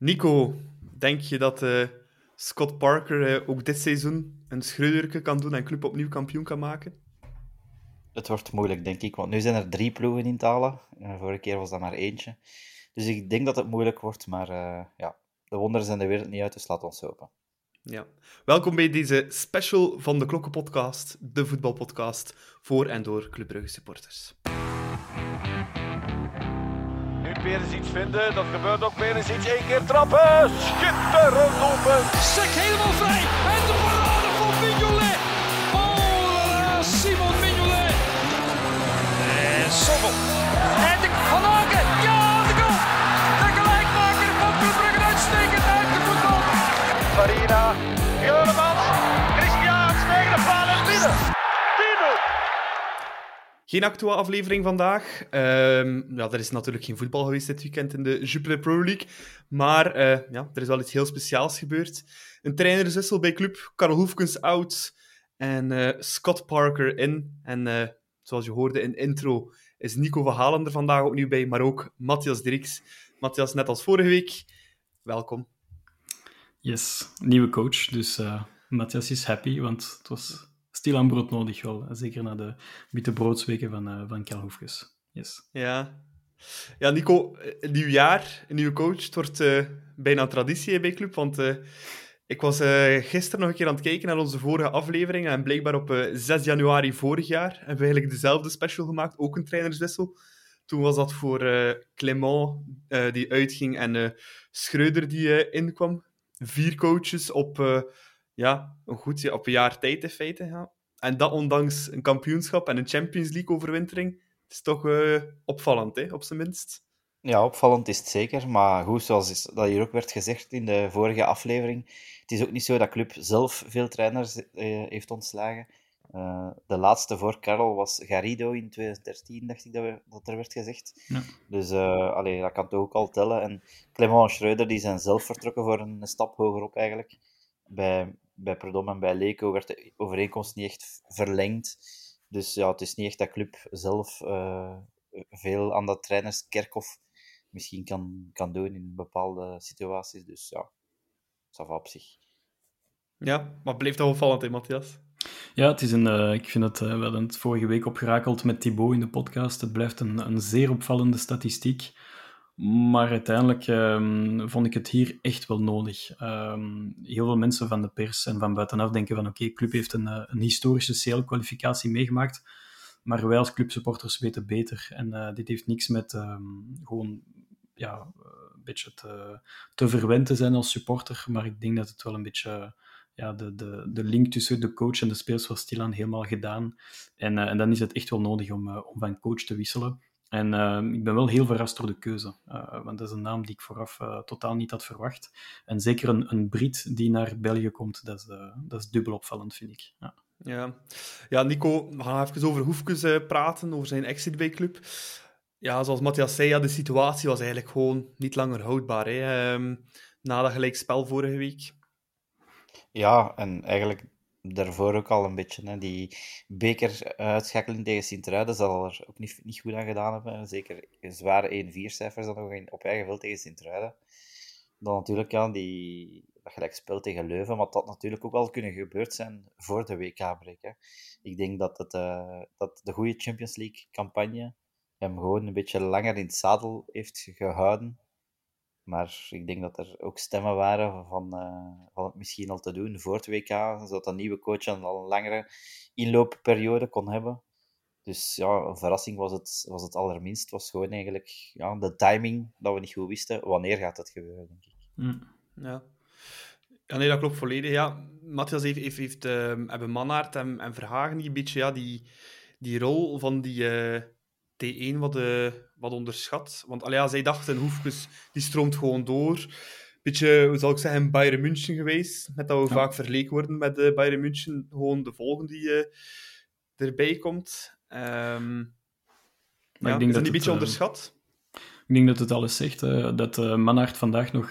Nico, denk je dat uh, Scott Parker uh, ook dit seizoen een schreeuwwerke kan doen en club opnieuw kampioen kan maken? Het wordt moeilijk, denk ik. Want nu zijn er drie ploegen in Talen. Uh, vorige keer was dat maar eentje. Dus ik denk dat het moeilijk wordt. Maar ja, de wonderen zijn de wereld niet uit, dus laat ons hopen. Ja. Welkom bij deze special van de Klokkenpodcast, de voetbalpodcast voor en door Club Brugge supporters. Eens iets vinden. Dat gebeurt ook weer eens iets. Eén keer trappen. Schitterend open. Sek helemaal vrij. En de parade van Mignolet. Oh, Simon Mignolet. En Sommel. En de Van. Ja, Geen actuele aflevering vandaag. Um, ja, er is natuurlijk geen voetbal geweest dit weekend in de Jupiler Pro League. Maar uh, ja, er is wel iets heel speciaals gebeurd. Een trainerswissel bij club. Karel Hoefkens out en uh, Scott Parker in. En uh, zoals je hoorde in intro is Nico van Halen er vandaag opnieuw bij, maar ook Matthias Dirks. Matthias, net als vorige week, welkom. Yes, nieuwe coach. Dus Matthias is happy, want het was stil aan brood nodig wel. Zeker na de witte broodsweken van, uh, van. Yes. Ja. Ja, Nico, een nieuw jaar, nieuwe coach. Het wordt uh, bijna traditie bij Club, want uh, ik was gisteren nog een keer aan het kijken naar onze vorige aflevering en blijkbaar op 6 januari vorig jaar hebben we eigenlijk dezelfde special gemaakt, ook een trainerswissel. Toen was dat voor Clement, die uitging, en Schreuder, die inkwam. Vier coaches op ja, een goed op een jaar tijd in feite. Ja. En dat ondanks een kampioenschap en een Champions League overwintering. Het is toch uh, opvallend, hè, op zijn minst. Ja, opvallend is het zeker. Maar goed, zoals dat hier ook werd gezegd in de vorige aflevering, het is ook niet zo dat club zelf veel trainers uh, heeft ontslagen. Uh, de laatste voor Karel was Garrido in 2013, dacht ik dat, we, dat er werd gezegd. Ja. Dus uh, allee, dat kan toch ook al tellen. En Clement en Schreuder die zijn zelf vertrokken voor een stap hogerop eigenlijk. Bij, bij Perdom en bij Leco werd de overeenkomst niet echt verlengd. Dus ja, het is niet echt dat club zelf uh, veel aan dat trainerskerkhof misschien kan, kan doen in bepaalde situaties. Dus ja, dat op zich. Ja, maar bleef dat opvallend, hè, Matthias? Ja, het is een, uh, ik vind het, uh, we hadden het vorige week opgerakeld met Thibaut in de podcast. Het blijft een, een zeer opvallende statistiek. Maar uiteindelijk um, vond ik het hier echt wel nodig. Um, heel veel mensen van de pers en van buitenaf denken van oké, okay, club heeft een, eh, een historische CL-kwalificatie meegemaakt, maar wij als clubsupporters weten beter. En uh, dit heeft niks met um, gewoon ja, een beetje te, te verwend te zijn als supporter, maar ik denk dat het wel een beetje ja, de, de, de link tussen de coach en de spelers was stilaan helemaal gedaan. En, en dan is het echt wel nodig om, om van coach te wisselen. En uh, ik ben wel heel verrast door de keuze, uh, want dat is een naam die ik vooraf uh, totaal niet had verwacht. En zeker een, een Brit die naar België komt, dat is, dat is dubbel opvallend, vind ik. Ja. Ja. ja, Nico, we gaan even over Hoefkes praten, over zijn exit bij club. Ja, zoals Matthias zei, ja, de situatie was eigenlijk gewoon niet langer houdbaar. Hè? Um, na dat gelijk spel vorige week. Ja, en eigenlijk daarvoor ook al een beetje. Hè. Die bekeruitschakeling tegen Sint-Truiden zal er ook niet, niet goed aan gedaan hebben. Zeker zware 1-4 cijfers dan nog op eigen veld tegen Sint-Truiden. Dan natuurlijk ja, die, dat gelijk spel tegen Leuven, maar dat natuurlijk ook wel kunnen gebeurd zijn voor de WK-break. Ik denk dat, het, uh, dat de goede Champions League-campagne hem gewoon een beetje langer in het zadel heeft gehouden. Maar ik denk dat er ook stemmen waren van, uh, van het misschien al te doen voor het WK, zodat een nieuwe coach al een langere inloopperiode kon hebben. Dus ja, een verrassing was het, was het allerminst. Het was gewoon eigenlijk ja, de timing dat we niet goed wisten. Wanneer gaat dat gebeuren, denk ik. Mm. Ja. ja, nee, dat klopt volledig. Ja, Matthias heeft, heeft, heeft uh, hebben Mannaert en, en Verhagen die een beetje ja, die, die rol van die... Uh T1 wat, uh, wat onderschat. Want allee, ja, zij dachten, Hoefkes die stroomt gewoon door. Beetje, hoe zal ik zeggen, Bayern München geweest. Met dat we vaak verleken worden met uh, Bayern München. Gewoon de volgende die uh, erbij komt. Um, maar ja, ik denk is dat een beetje onderschat? Ik denk dat het alles zegt. dat uh, Manhart vandaag nog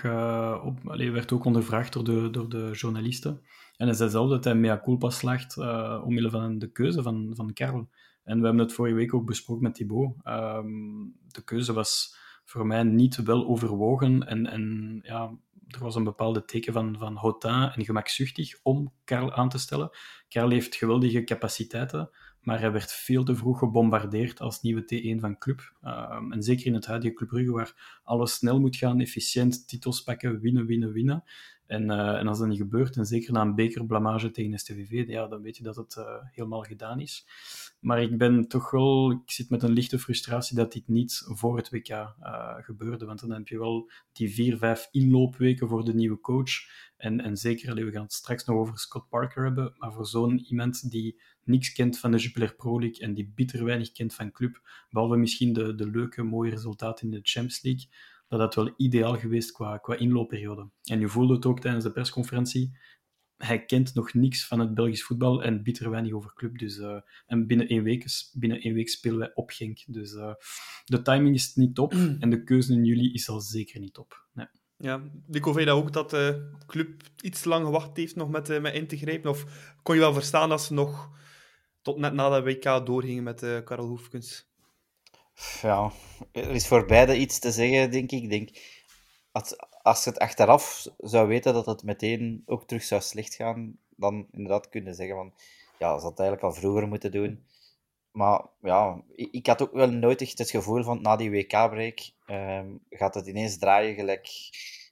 op, allee, werd ook ondervraagd door de, door de journalisten. En hij zei zelf dat hij mea culpa slaagt omwille van de keuze van, van Karel. En we hebben het vorige week ook besproken met Thibaut. Um, de keuze was voor mij niet wel overwogen. En, en ja, er was een bepaalde teken van, van hautain en gemakzuchtig om Karel aan te stellen. Karel heeft geweldige capaciteiten, maar hij werd veel te vroeg gebombardeerd als nieuwe T1 van club. Ehm, en zeker in het huidige Club Brugge, waar alles snel moet gaan, efficiënt, titels pakken, winnen, winnen, winnen. En, uh, en als dat niet gebeurt, en zeker na een bekerblamage tegen STVV, ja, dan weet je dat het uh, helemaal gedaan is. Maar ik ben toch wel, ik zit met een lichte frustratie dat dit niet voor het WK uh, gebeurde. Want dan heb je wel die vier, vijf inloopweken voor de nieuwe coach. En, en zeker, we gaan het straks nog over Scott Parker hebben, maar voor zo'n iemand die niks kent van de Jupiler Pro League en die bitter weinig kent van club, behalve misschien de, de leuke, mooie resultaten in de Champions League, dat dat wel ideaal geweest qua, qua inloopperiode. En je voelde het ook tijdens de persconferentie. Hij kent nog niks van het Belgisch voetbal en bitter weinig over club. Dus, uh, en binnen één, week, binnen één week spelen wij op Genk. Dus uh, de timing is niet top en de keuze in juli is al zeker niet top. Nee. Ja, je dat ook dat de club iets lang gewacht heeft nog met, met in te grijpen? Of kon je wel verstaan dat ze nog tot net na de WK doorgingen met Karel Hoefkens? Ja, er is voor beide iets te zeggen, denk ik. denk, als, als je het achteraf zou weten dat het meteen ook terug zou slecht gaan, dan inderdaad kunnen zeggen van, ja, ze had eigenlijk al vroeger moeten doen. Maar ja, ik, ik had ook wel nooit echt het gevoel van, na die WK-break um, gaat het ineens draaien gelijk...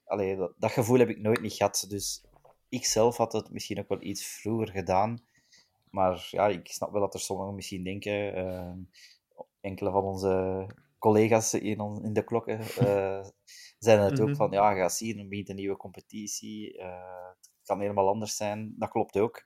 Allee, dat, gevoel heb ik nooit niet gehad. Dus ik zelf had het misschien ook wel iets vroeger gedaan. Maar ja, ik snap wel dat er sommigen misschien denken... Uh, enkele van onze collega's in, on, in de klokken uh, zijn het mm -hmm. ook van, ja, ga zien, er begint een nieuwe competitie, uh, het kan helemaal anders zijn. Dat klopt ook.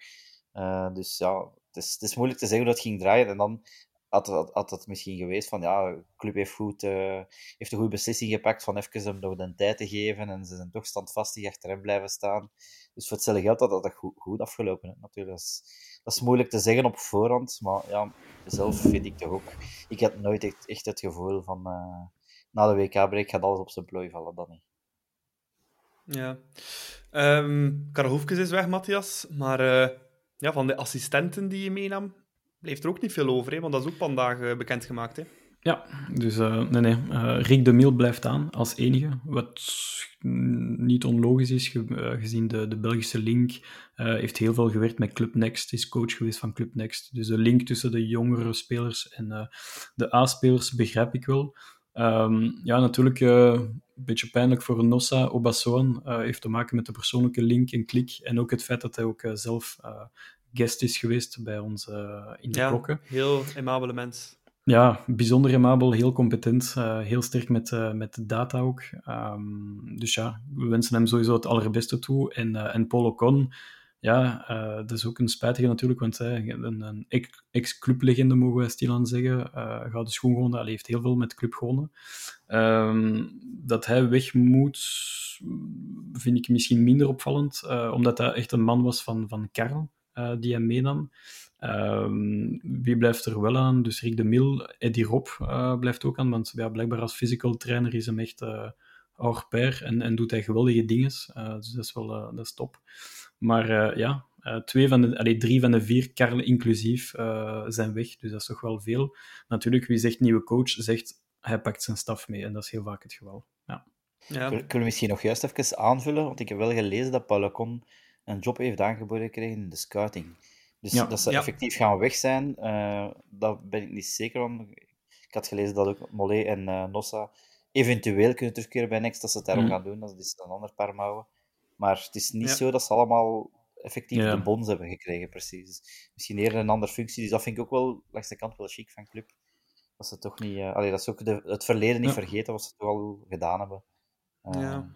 Uh, dus ja, het is, het is moeilijk te zeggen hoe dat ging draaien. En dan had, had, had het misschien geweest van, ja, de club heeft, goed, heeft een goede beslissing gepakt van even hem nog de tijd te geven en ze zijn toch standvastig achter hem blijven staan. Dus voor hetzelfde geld had dat goed, goed afgelopen. Hè. Natuurlijk, dat is, dat is moeilijk te zeggen op voorhand, maar ja, zelf vind ik toch ook. Ik had nooit echt, echt het gevoel van uh, na de WK-break gaat alles op zijn plooi vallen, dan niet. Ja. Um, Karel Hoefkes is weg, Matthias, maar uh, ja, van de assistenten die je meenam, bleef er ook niet veel over, hè? want dat is ook vandaag uh, bekendgemaakt. Hè? Ja, dus uh, nee, nee. Uh, Rick de Mil blijft aan als enige, wat niet onlogisch is, ge uh, gezien de, de Belgische link. heeft heel veel gewerkt met Club Next, is coach geweest van Club Next. Dus de link tussen de jongere spelers en de A-spelers begrijp ik wel. Um, ja, natuurlijk een beetje pijnlijk voor Nossa Obasoan. heeft te maken met de persoonlijke link en klik. En ook het feit dat hij ook zelf guest is geweest bij ons in de ja, klokken. heel aimabele mens. Ja, bijzonder amabel, heel competent, uh, heel sterk met, uh, met data ook. Um, dus ja, we wensen hem sowieso het allerbeste toe. En, uh, en Paul Ocon, ja, dat is ook een spijtige natuurlijk, want een, een ex-clublegende mogen we stilaan zeggen. gaat de schoen gewonnen, hij heeft heel veel met club gewonnen. Um, dat hij weg moet, vind ik misschien minder opvallend, omdat hij echt een man was van, van Karel, die hem meenam. Um, wie blijft er wel aan? Dus Rick de Mil, Eddie Rob uh, blijft ook aan, want ja, blijkbaar als physical trainer is hem echt uh, hors pair en, en doet hij geweldige dingen. Uh, dus dat is wel dat is top. Maar ja, twee van de, allee, drie van de vier karlen inclusief zijn weg, dus dat is toch wel veel. Natuurlijk, wie zegt nieuwe coach, zegt hij pakt zijn staf mee en dat is heel vaak het geval. Ja. Ja. Kunnen we misschien nog juist even aanvullen, want ik heb wel gelezen dat Paul Con een job heeft aangeboden gekregen in de scouting. Dus ja, dat ze ja. effectief gaan weg zijn, uh, daar ben ik niet zeker van. Ik had gelezen dat ook Mollet en uh, Nossa eventueel kunnen terugkeren bij Next, dat ze het daarom mm. gaan doen. Dat is een ander paar mouwen. Maar het is niet ja. zo dat ze allemaal effectief de bons hebben gekregen, precies. Misschien eerder een andere functie. Dus dat vind ik ook wel langs de kant wel chic van club. Dat ze toch niet... Uh, allee, dat ze ook de, het verleden niet vergeten, wat ze toch al gedaan hebben. ja.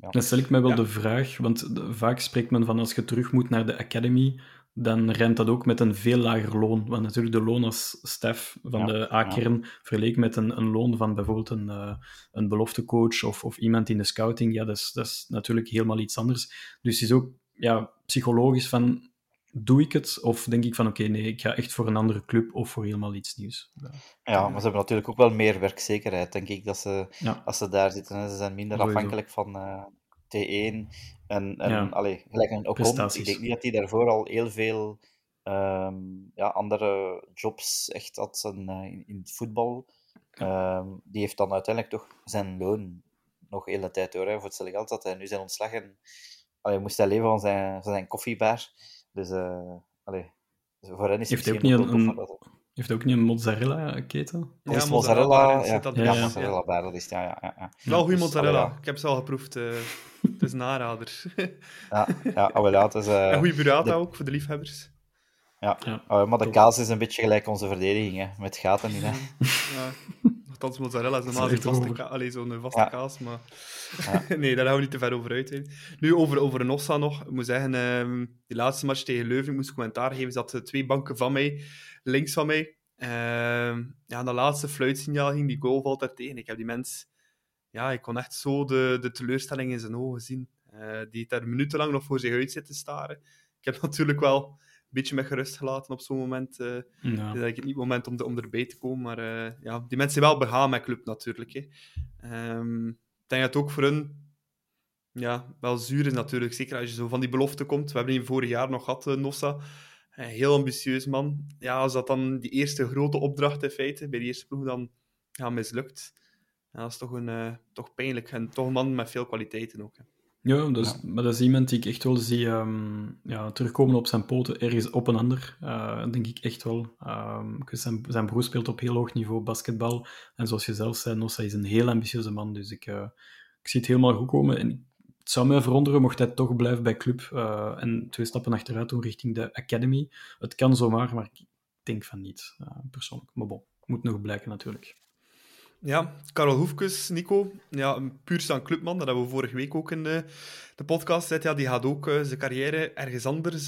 Ja. Dan stel ik mij wel de vraag, want de, vaak spreekt men van als je terug moet naar de academy, dan rent dat ook met een veel lager loon. Want natuurlijk de loon als staf van ja, de A-kern ja. vergeleken met een, een, loon van bijvoorbeeld een, uh, een beloftecoach of, of iemand in de scouting, ja, dat is, dat is natuurlijk helemaal iets anders. Dus het is ook ja, psychologisch van, doe ik het? Of denk ik van, oké, okay, nee, ik ga echt voor een andere club of voor helemaal iets nieuws. Ja, ja maar ze hebben natuurlijk ook wel meer werkzekerheid, denk ik, dat ze, als ze daar zitten. Ze zijn minder Sowieso. afhankelijk van... Uh, T1 en, en ja. allee, gelijk een Ocon. Ik denk niet dat hij daarvoor al heel veel um, ja, andere jobs echt had in, in, in, het voetbal. Ehm, die heeft dan uiteindelijk toch zijn loon nog de hele tijd door. Hè. Voor hetzelfde geld dat hij nu zijn ontslag en allee, moest hij leven van zijn, van zijn koffiebar. Dus uh, allee, voor hen is heeft het ook niet een, een, heeft ook niet een mozzarella-keten? Ja, ja, mozzarella, ja, dat ja, mozzarella bar, dat is ja, ja, ja. Wel goede dus, mozzarella. Ik heb ze al geproefd. Uh, het is een aanrader. ja, ja, oh, wel, ja, het is... Uh, en goede burrata de... ook, voor de liefhebbers. Ja, ja. Oh, maar de kaas is een beetje gelijk onze verdediging, hè, met gaten in. Hè. Ja. Nogthans, mozzarella is normaal zo'n vaste, ka Allee, zo'n vaste kaas, maar nee, daar gaan we niet te ver over uit. Hè. Nu, over, over Nossa nog. Ik moet zeggen, um, die laatste match tegen Leuven, ik moest commentaar geven, zat twee banken van mij, links van mij. Uh, ja, dat laatste fluitsignaal ging, die goal valt daar tegen. Ik heb die mens... Ja, ik kon echt zo de, de teleurstelling in zijn ogen zien. Uh, die daar minutenlang nog voor zich uit zit te staren. Ik heb natuurlijk wel een beetje met gerust gelaten op zo'n moment. Uh, ja. Dat ik het niet moment om, de, om erbij te komen. Maar uh, ja, die mensen zijn wel begaan met club natuurlijk. Hè. Um, ik denk dat het ook voor hun ja, wel zuur is natuurlijk. Zeker als je zo van die belofte komt. We hebben die vorig jaar nog gehad, Nossa. Een heel ambitieus man. Ja, als dat dan die eerste grote opdracht in feite, bij die eerste ploeg, dan ja, mislukt. Ja, dat is toch, een, uh, toch pijnlijk. En toch een man met veel kwaliteiten ook. Hè. Ja, dus, ja. maar dat is iemand die ik echt wel zie um, ja, terugkomen op zijn poten, ergens op een ander. Uh, denk ik echt wel. Um, zijn, zijn broer speelt op heel hoog niveau basketbal. En zoals je zelf zei, Nossa is een heel ambitieuze man. Dus ik, uh, ik zie het helemaal goed komen. En het zou mij verwonderen mocht hij toch blijven bij club uh, en twee stappen achteruit doen richting de academy. Het kan zomaar, maar ik denk van niet, uh, persoonlijk. Maar bon, moet nog blijken natuurlijk. Ja, Karel Hoefkes, Nico, ja, een puur staan clubman, dat hebben we vorige week ook in de, de podcast gezet. Ja, die gaat ook uh, zijn carrière ergens anders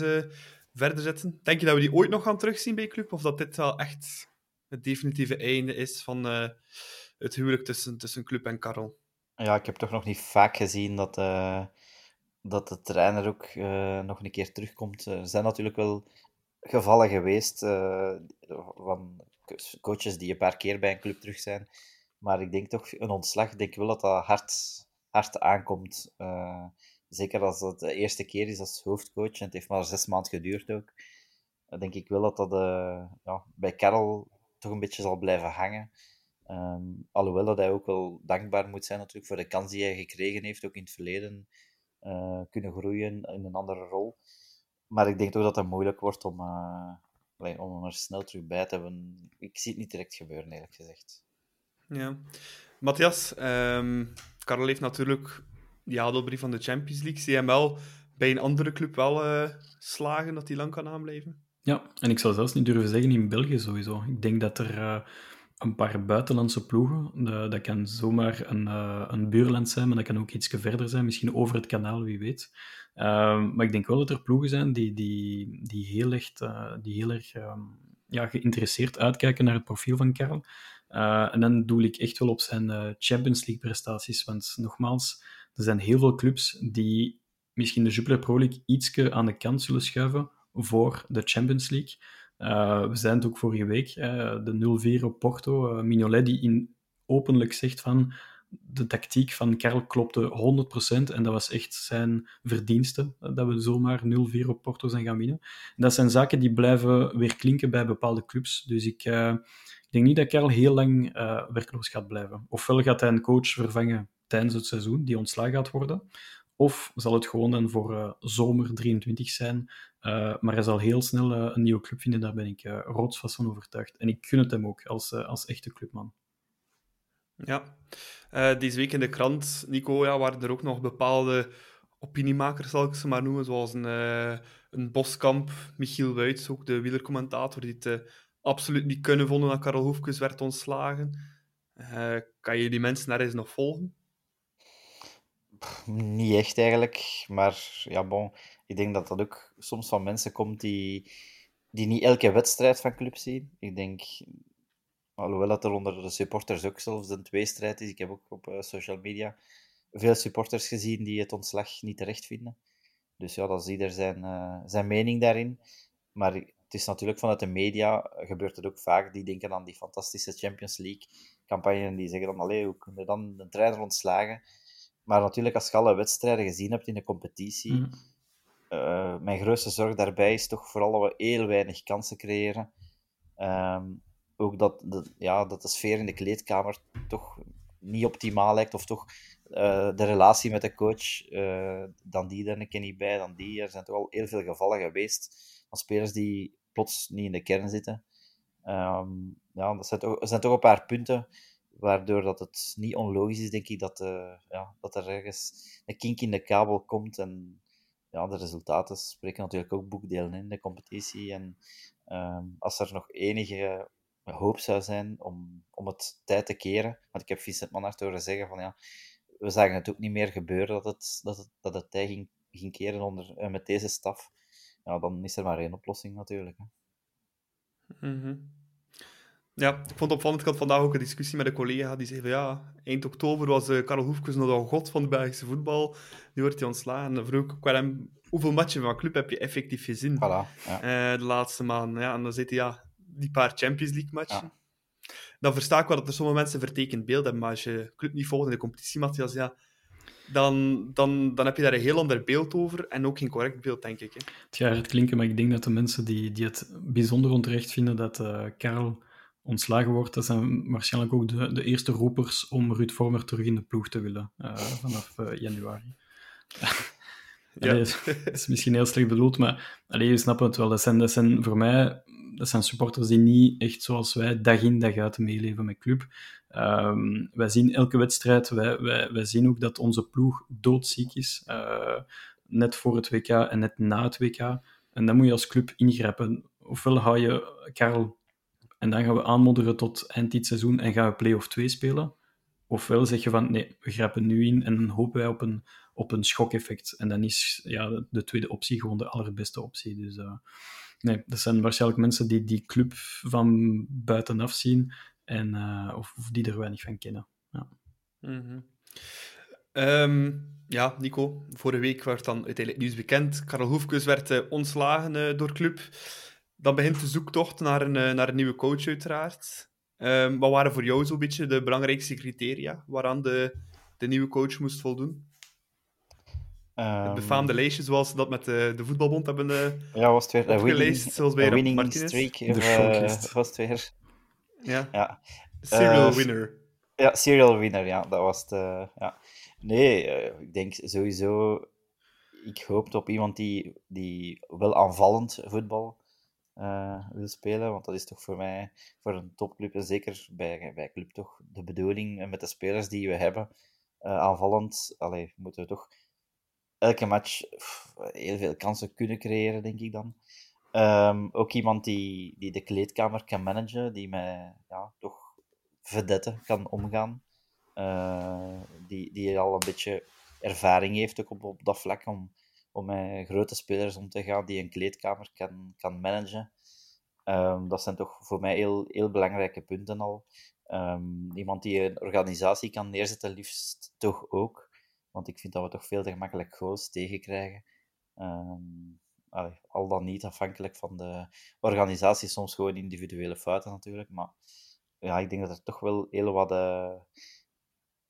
verder zetten. Denk je dat we die ooit nog gaan terugzien bij club, of dat dit wel echt het definitieve einde is van het huwelijk tussen, tussen club en Karel? Ja, ik heb toch nog niet vaak gezien dat, uh, dat de trainer ook uh, nog een keer terugkomt. Er zijn natuurlijk wel gevallen geweest van coaches die een paar keer bij een club terug zijn. Maar ik denk toch, een ontslag, denk wel dat dat hard, hard aankomt. zeker als het de eerste keer is als hoofdcoach en het heeft maar zes maanden geduurd ook. Dan denk ik wel dat dat ja, bij Karel toch een beetje zal blijven hangen. Um, alhoewel dat hij ook wel dankbaar moet zijn natuurlijk voor de kans die hij gekregen heeft, ook in het verleden uh, kunnen groeien in een andere rol. Maar ik denk toch dat het moeilijk wordt om, uh, om hem er snel terug bij te hebben. Ik zie het niet direct gebeuren, eerlijk gezegd. Ja. Matthias, um, Karel heeft natuurlijk die adelbrief van de Champions League. Zie je hem wel bij een andere club wel uh, slagen dat hij lang kan aanblijven? Ja, en ik zou zelfs niet durven zeggen in België sowieso. Ik denk dat er een paar buitenlandse ploegen. dat kan zomaar een, uh, een buurland zijn, maar dat kan ook iets verder zijn, misschien over het kanaal, wie weet. Uh, maar ik denk wel dat er ploegen zijn die, die, die heel, echt, uh, die heel erg ehm, ja, geïnteresseerd uitkijken naar het profiel van Karel. en dan doe ik echt wel op zijn Champions League prestaties. Want nogmaals, er zijn heel veel clubs die misschien de Jupiler Pro League ietsje aan de kant zullen schuiven voor de Champions League. Uh, we zijn het ook vorige week, uh, de 0-4 op Porto. Uh, Mignolet die in openlijk zegt van de tactiek van Karel klopte 100% en dat was echt zijn verdienste dat we zomaar 0-4 op Porto zijn gaan winnen. En dat zijn zaken die blijven weer klinken bij bepaalde clubs. Dus ik, ik denk niet dat Karel heel lang werkloos gaat blijven. Ofwel gaat hij een coach vervangen tijdens het seizoen die ontslagen gaat worden, of zal het gewoon dan voor zomer 23 zijn. Uh, maar hij zal heel snel uh, een nieuwe club vinden, daar ben ik rotsvast van overtuigd. En ik gun het hem ook als, als echte clubman. Ja, deze week in de krant, Nico, ja, waren er ook nog bepaalde opiniemakers, zal ik ze maar noemen, zoals een, een Boskamp, Michiel Wuits, ook de wielercommentator, die het absoluut niet kunnen vonden dat Karel Hoefkes werd ontslagen. kan je die mensen ergens nog volgen? Niet echt eigenlijk, maar ja, bon. Ik denk dat dat ook soms van mensen komt die, die niet elke wedstrijd van club zien. Ik denk, alhoewel dat er onder de supporters ook zelfs een tweestrijd is. Ik heb ook op uh, social media veel supporters gezien die het ontslag niet terecht vinden. Dus ja, dat is ieder zijn, uh, zijn mening daarin. Maar het is natuurlijk vanuit de media gebeurt het ook vaak. Die denken aan die fantastische Champions League campagne en die zeggen dan, allee, hoe kunnen we dan de trainer ontslagen? Maar natuurlijk, als je alle wedstrijden gezien hebt in de competitie, mm. Uh, mijn grootste zorg daarbij is toch vooral dat we heel weinig kansen creëren. Um, ook dat de, ja, dat de sfeer in de kleedkamer toch niet optimaal lijkt, of toch uh, de relatie met de coach, uh, dan die er een keer niet bij, dan die. Er zijn toch al heel veel gevallen geweest van spelers die plots niet in de kern zitten. Um, ja, dat er zijn toch een paar punten waardoor dat het niet onlogisch is, denk ik, dat, ja, dat er ergens een kink in de kabel komt. En ja, de resultaten spreken natuurlijk ook boekdelen in de competitie. En um, als er nog enige hoop zou zijn om, om het tijd te keren, want ik heb Vincent Manhart horen zeggen van ja, we zagen het ook niet meer gebeuren dat het, dat het, dat het tij ging, ging keren onder, uh, met deze staf. Ja, dan is er maar één oplossing natuurlijk. Hè. -hmm. Ja, ik vond het opvallend. Ik had vandaag ook een discussie met een collega die zei van ja, eind oktober was uh, Karel Hoefkes nog een god van de Belgische voetbal. Nu wordt hij ontslagen. En dan vroeg ik hem, hoeveel matchen van club heb je effectief gezien voilà, ja. uh, de laatste maanden? Ja, en dan zit hij ja, die paar Champions League matchen. Ja. Dan versta ik wel dat er sommige mensen vertekend beeld hebben, maar als je club niet volgt in de competitie, Matthias, ja, dan, dan, dan heb je daar een heel ander beeld over en ook geen correct beeld, denk ik. Hè. Het gaat hard klinken, maar ik denk dat de mensen die, die het bijzonder onterecht vinden dat uh, Karel ontslagen wordt, dat zijn waarschijnlijk ook de, de eerste roepers om Ruud Vormer terug in de ploeg te willen uh, vanaf uh, januari. ja. dat is misschien heel slecht bedoeld, maar allee, je snapt het wel. Dat zijn, dat zijn voor mij dat zijn supporters die niet echt zoals wij dag in dag uit meeleven met club. Um, wij zien elke wedstrijd, wij, wij, wij zien ook dat onze ploeg doodziek is. Uh, net voor het WK en net na het WK. En dan moet je als club ingrijpen. Ofwel hou je Karel en dan gaan we aanmodderen tot eind dit seizoen en gaan we play-off 2 spelen. Ofwel zeg je van nee, we grijpen nu in en dan hopen wij op een, op een schokeffect. En dan is ja, de tweede optie gewoon de allerbeste optie. Dus uh, nee, dat zijn waarschijnlijk mensen die die club van buitenaf zien en, uh, of, die er weinig van kennen. Ja. Mm -hmm. ja, Nico, vorige week werd dan uiteindelijk nieuws bekend. Karel Hoefkes werd uh, ontslagen door club dan begint de zoektocht naar een, naar een nieuwe coach, uiteraard. Um, wat waren voor jou zo'n beetje de belangrijkste criteria waaraan de, de nieuwe coach moest voldoen? Um, het befaamde lijstje, zoals ze dat met de, de voetbalbond hebben uh, ja, was het weer opgeleest, zoals bij winning Martinez. streak. De uh, was het weer. Ja. ja. Serial uh, winner. Ja, serial winner, ja. Dat was het. ja. Nee, ik denk sowieso... Ik hoopte op iemand die, die wel aanvallend voetbal uh, wil spelen. Want dat is toch voor mij, voor een topclub, en zeker bij, bij club toch de bedoeling met de spelers die we hebben. Uh, aanvallend, allee, moeten we toch elke match heel veel kansen kunnen creëren, denk ik dan. Um, ook iemand die, die de kleedkamer kan managen, die met ja, toch vedetten kan omgaan. Uh, die, die al een beetje ervaring heeft ook op, op dat vlak om, om met grote spelers om te gaan die een kleedkamer kan, kan managen. Um, dat zijn toch voor mij heel, heel belangrijke punten al. Um, iemand die een organisatie kan neerzetten, liefst toch ook. Want ik vind dat we toch veel te gemakkelijk goals tegenkrijgen. Allee, al dan niet afhankelijk van de organisatie, soms gewoon individuele fouten natuurlijk. Maar ja, ik denk dat er toch wel heel wat, uh,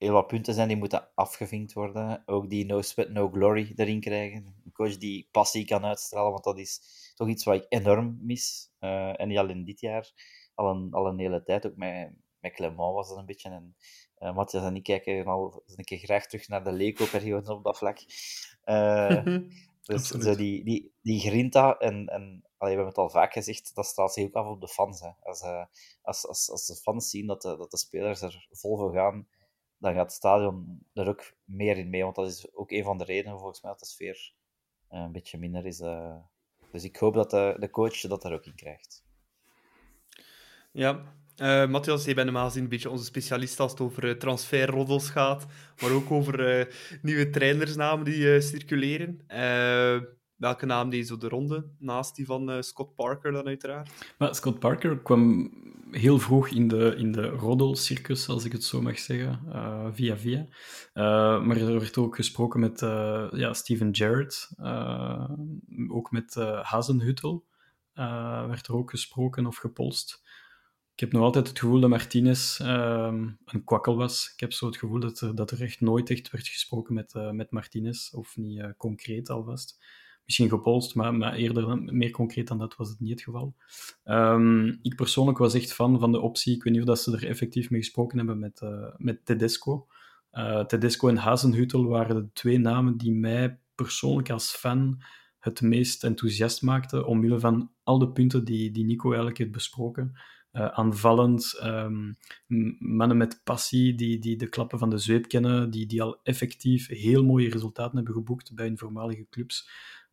heel wat punten zijn die moeten afgevinkt worden. Ook die no sweat, no glory erin krijgen. Een coach die passie kan uitstralen, want dat is toch iets wat ik enorm mis. Uh, en niet alleen dit jaar, al een, al een hele tijd. Ook met, met Clement was dat een beetje. En uh, Matthias en ik kijken al een keer graag terug naar de Leco-periode op dat vlak. Uh, dus zo die, die, die grinta en, en allee, we hebben het al vaak gezegd, dat straalt zich ook af op de fans. Hè. Als, uh, als, als, als de fans zien dat de, dat de spelers er vol voor gaan, dan gaat het stadion er ook meer in mee. Want dat is ook een van de redenen volgens mij dat de sfeer uh, een beetje minder is. Uh, dus ik hoop dat de, de coach dat daar ook in krijgt. Ja, uh, Matthias, je bent normaal gezien een beetje onze specialist als het over transferroddels gaat, maar ook over nieuwe trainersnamen die circuleren. Welke naam die zo de ronde, naast die van Scott Parker dan uiteraard? Maar Scott Parker kwam heel vroeg in de, in de roddelcircus, als ik het zo mag zeggen, via via. maar er werd ook gesproken met ja, Steven Gerrard, ook met Hazenhuttel werd er ook gesproken of gepolst. Ik heb nog altijd het gevoel dat Martinez uh, een kwakkel was. Ik heb zo het gevoel dat er, dat er echt nooit echt werd gesproken met, met Martinez, of niet concreet alvast. Misschien gepolst, maar, maar eerder meer concreet dan dat was het niet het geval. Ehm, ik persoonlijk was echt fan van de optie, ik weet niet of dat ze er effectief mee gesproken hebben met, uh, met Tedesco. Uh, Tedesco en Hazenhutel waren de twee namen die mij persoonlijk als fan het meest enthousiast maakten, omwille van al de punten die, die Nico eigenlijk heeft besproken. Uh, aanvallend, um, mannen met passie die, die de klappen van de zweep kennen, die, die al effectief heel mooie resultaten hebben geboekt bij hun voormalige clubs.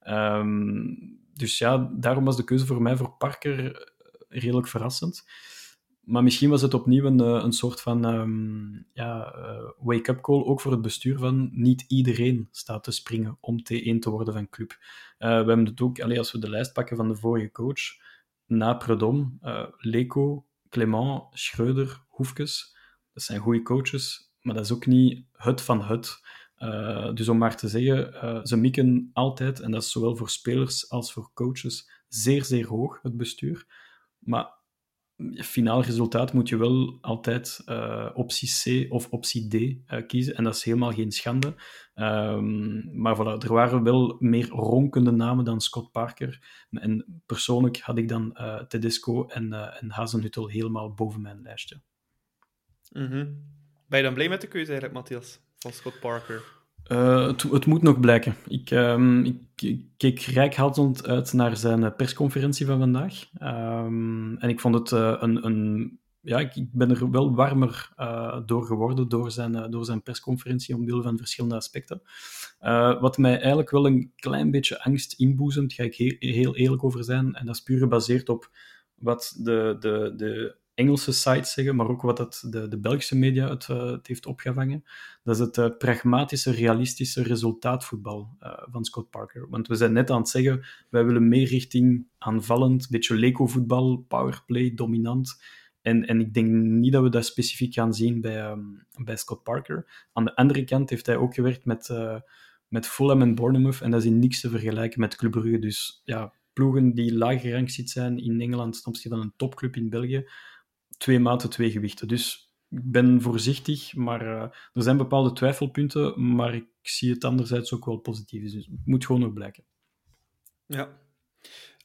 Um, dus ja, daarom was de keuze voor mij voor Parker redelijk verrassend. Maar misschien was het opnieuw een, eh, een soort van um, ja, uh, wake-up call, ook voor het bestuur van niet iedereen staat te springen om T1 te worden van club. We hebben het ook, allez, als we de lijst pakken van de vorige coach, na Predom, Leco, Clement, Schreuder, Hoefkes, dat zijn goede coaches, maar dat is ook niet het van het. Uh, dus om maar te zeggen, uh, ze mikken altijd, en dat is zowel voor spelers als voor coaches, zeer, zeer hoog, het bestuur. Maar finaal resultaat moet je wel altijd uh, optie C of optie D kiezen. En dat is helemaal geen schande. Um, maar voilà, er waren wel meer ronkende namen dan Scott Parker. En persoonlijk had ik dan Tedesco en, en Hazenhuttel helemaal boven mijn lijstje. -hmm. Ben je dan blij met de keuze eigenlijk, Matthias, van Scott Parker? Uh, het, het, moet nog blijken. Ik, um, ik, ik keek rijkhalsend uit naar zijn persconferentie van vandaag. Um, en ik vond het uh, een, een. Ja, ik, ik, ben er wel warmer door geworden door zijn, door zijn persconferentie omwille van verschillende aspecten. wat mij eigenlijk wel een klein beetje angst inboezemt, ga ik heel, heel eerlijk over zijn. En dat is puur gebaseerd op wat de, de, de Engelse sites zeggen, maar ook wat het, de, de Belgische media het, het, heeft opgevangen. Dat is het uh, pragmatische, realistische resultaatvoetbal uh, van Scott Parker. Want we zijn net aan het zeggen, wij willen meer richting aanvallend, beetje Lego-voetbal, powerplay, dominant. En, en ik denk niet dat we dat specifiek gaan zien bij, um, bij Scott Parker. Aan de andere kant heeft hij ook gewerkt met, met Fulham en Bournemouth, en dat is in niks te vergelijken met Club Brugge. Dus ja, ploegen die laag gerankt zijn in Engeland ten opzichte van een topclub in België, twee maten, twee gewichten. Dus ik ben voorzichtig, maar uh, er zijn bepaalde twijfelpunten, maar ik zie het anderzijds ook wel positief. Dus het moet gewoon nog blijken. Ja.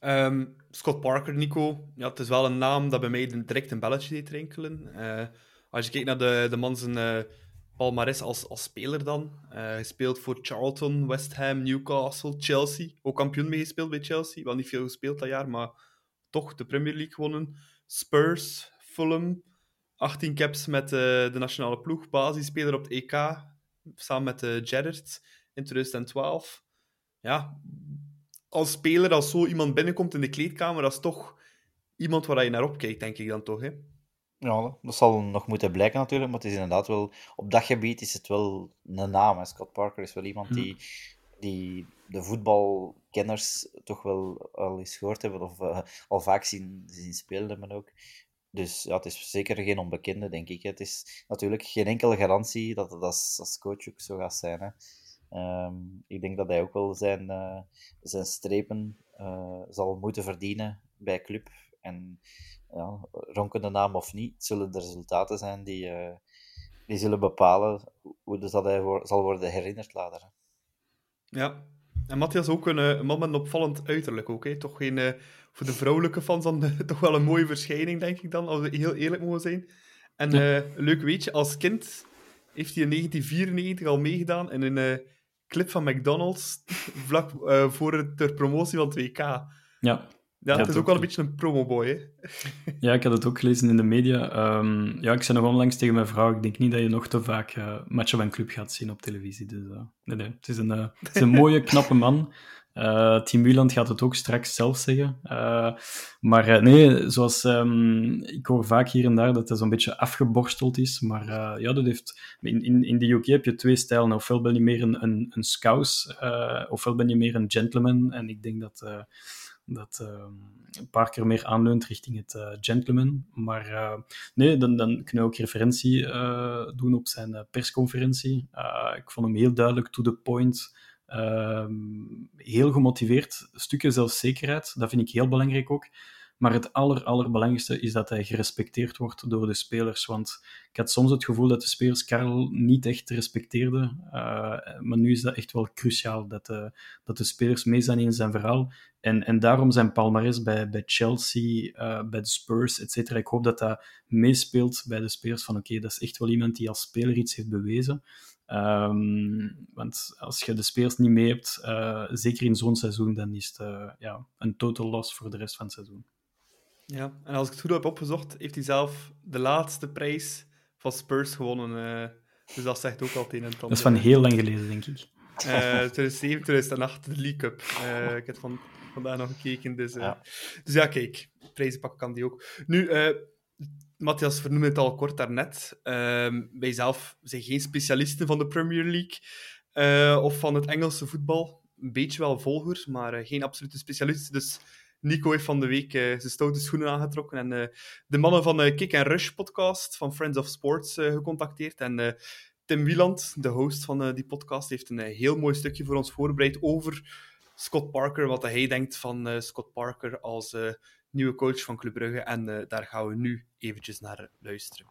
Um, Scott Parker, Nico, ja, het is wel een naam dat bij mij direct een belletje deed rinkelen. Uh, als je kijkt naar de, de man zijn uh, palmares als, als speler dan. hij speelt voor Charlton, West Ham, Newcastle, Chelsea. Ook kampioen meegespeeld bij Chelsea. Wel niet veel gespeeld dat jaar, maar toch de Premier League gewonnen. Spurs, Fulham. 18 caps met uh, de nationale ploeg. Basisspeler op het EK. Samen met uh, Gerrard in 2012. Ja, als speler, als zo iemand binnenkomt in de kleedkamer, dat is toch iemand waar je naar opkijkt, denk ik dan toch. Hè? Ja, dat zal nog moeten blijken natuurlijk, maar het is inderdaad wel... Op dat gebied is het wel een naam. Scott Parker is wel iemand die, die de voetbalkenners toch wel al eens gehoord hebben, of uh, al vaak zien, zien spelen ook. Dus ja, het is zeker geen onbekende, denk ik. Het is natuurlijk geen enkele garantie dat het als, als coach ook zo gaat zijn. Hè. Um, ik denk dat hij ook wel zijn, uh, zijn strepen uh, zal moeten verdienen bij club. En ja, ronkende naam of niet, het zullen de resultaten zijn die, uh, die zullen bepalen hoe dus dat hij voor, zal worden herinnerd later. Hè. Ja, en Matthias ook een, man met opvallend uiterlijk ook. Hè? Toch geen voor de vrouwelijke fans dan toch wel een mooie verschijning, denk ik dan, als we heel eerlijk mogen zijn. En ja. uh, leuk weetje, als kind heeft hij in 1994 al meegedaan in een uh, clip van McDonald's, vlak voor de promotie van 2K. Ja. Ja, het is ook, ook wel een beetje een promoboy, hè? Ja, ik had het ook gelezen in de media. Um, ja, ik zei nog onlangs tegen mijn vrouw, ik denk niet dat je nog te vaak uh, matchen van club gaat zien op televisie. Dus uh, nee, nee, het is een, uh, het is een mooie, knappe man. Uh, Team Wieland gaat het ook straks zelf zeggen. Uh, maar uh, nee, zoals um, ik hoor vaak hier en daar dat hij zo'n beetje afgeborsteld is. Maar ja, dat heeft. In, in, in de UK heb je twee stijlen. Ofwel ben je meer een, een, een scouse, ofwel ben je meer een gentleman. En ik denk dat. dat een paar keer meer aanleunt richting het gentleman. Maar nee, dan, dan kunnen we ook referentie doen op zijn persconferentie. ik vond hem heel duidelijk to the point. Um, heel gemotiveerd, stukken zelfzekerheid, dat vind ik heel belangrijk ook. Maar het aller, allerbelangrijkste is dat hij gerespecteerd wordt door de spelers. Want ik had soms het gevoel dat de spelers Karel niet echt respecteerden. Uh, maar nu is dat echt wel cruciaal, dat de, dat de spelers mee zijn in zijn verhaal. En, en daarom zijn palmarès bij, bij Chelsea, uh, bij de Spurs, etc. Ik hoop dat dat meespeelt bij de spelers van oké, dat is echt wel iemand die als speler iets heeft bewezen. Um, want als je de spelers niet mee hebt, uh, zeker in zo'n seizoen, dan is het uh, ja, een total loss voor de rest van het seizoen. Ja, en als ik het goed heb opgezocht, heeft hij zelf de laatste prijs van Spurs gewonnen. Uh, dus dat zegt ook al het een en Dat is van heel lang geleden, denk ik. 2007, 2008, de League Cup. ik heb van, vandaag nog gekeken. Dus ja, dus ja kijk, prijzen pakken kan die ook. Nu, Matthias vernoemde het al kort daarnet. Uh, wij zelf zijn geen specialisten van de Premier League uh, of van het Engelse voetbal. Een beetje wel volger, maar uh, geen absolute specialist. Dus Nico heeft van de week uh, zijn stoute schoenen aangetrokken en de mannen van de Kick and Rush podcast van Friends of Sports gecontacteerd. En Tim Wieland, de host van die podcast, heeft een heel mooi stukje voor ons voorbereid over Scott Parker, wat hij denkt van Scott Parker als nieuwe coach van Club Brugge. En uh, daar gaan we nu eventjes naar luisteren.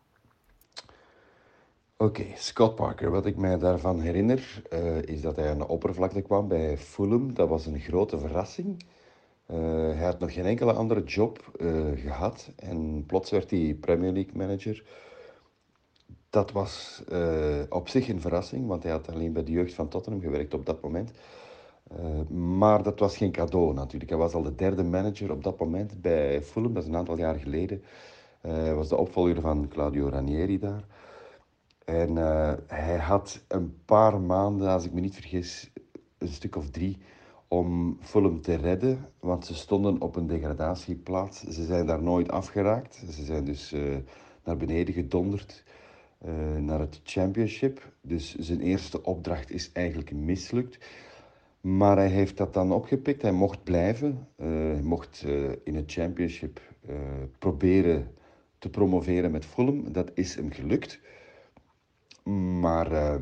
Oké, Scott Parker. Wat ik mij daarvan herinner, uh, is dat hij aan de oppervlakte kwam bij Fulham. Dat was een grote verrassing. Uh, hij had nog geen enkele andere job gehad. En plots werd hij Premier League manager. Dat was op zich een verrassing, want hij had alleen bij de jeugd van Tottenham gewerkt op dat moment. Uh, maar dat was geen cadeau natuurlijk. Hij was al de derde manager op dat moment bij Fulham, dat is een aantal jaar geleden. Uh, hij was de opvolger van Claudio Ranieri daar. En uh, hij had een paar maanden, als ik me niet vergis, een stuk of drie, om Fulham te redden. Want ze stonden op een degradatieplaats. Ze zijn daar nooit afgeraakt. Ze zijn dus naar beneden gedonderd naar het championship. Dus zijn eerste opdracht is eigenlijk mislukt. Maar hij heeft dat dan opgepikt. Hij mocht blijven. Uh, hij mocht uh, in het championship uh, proberen te promoveren met Fulham. Dat is hem gelukt. Maar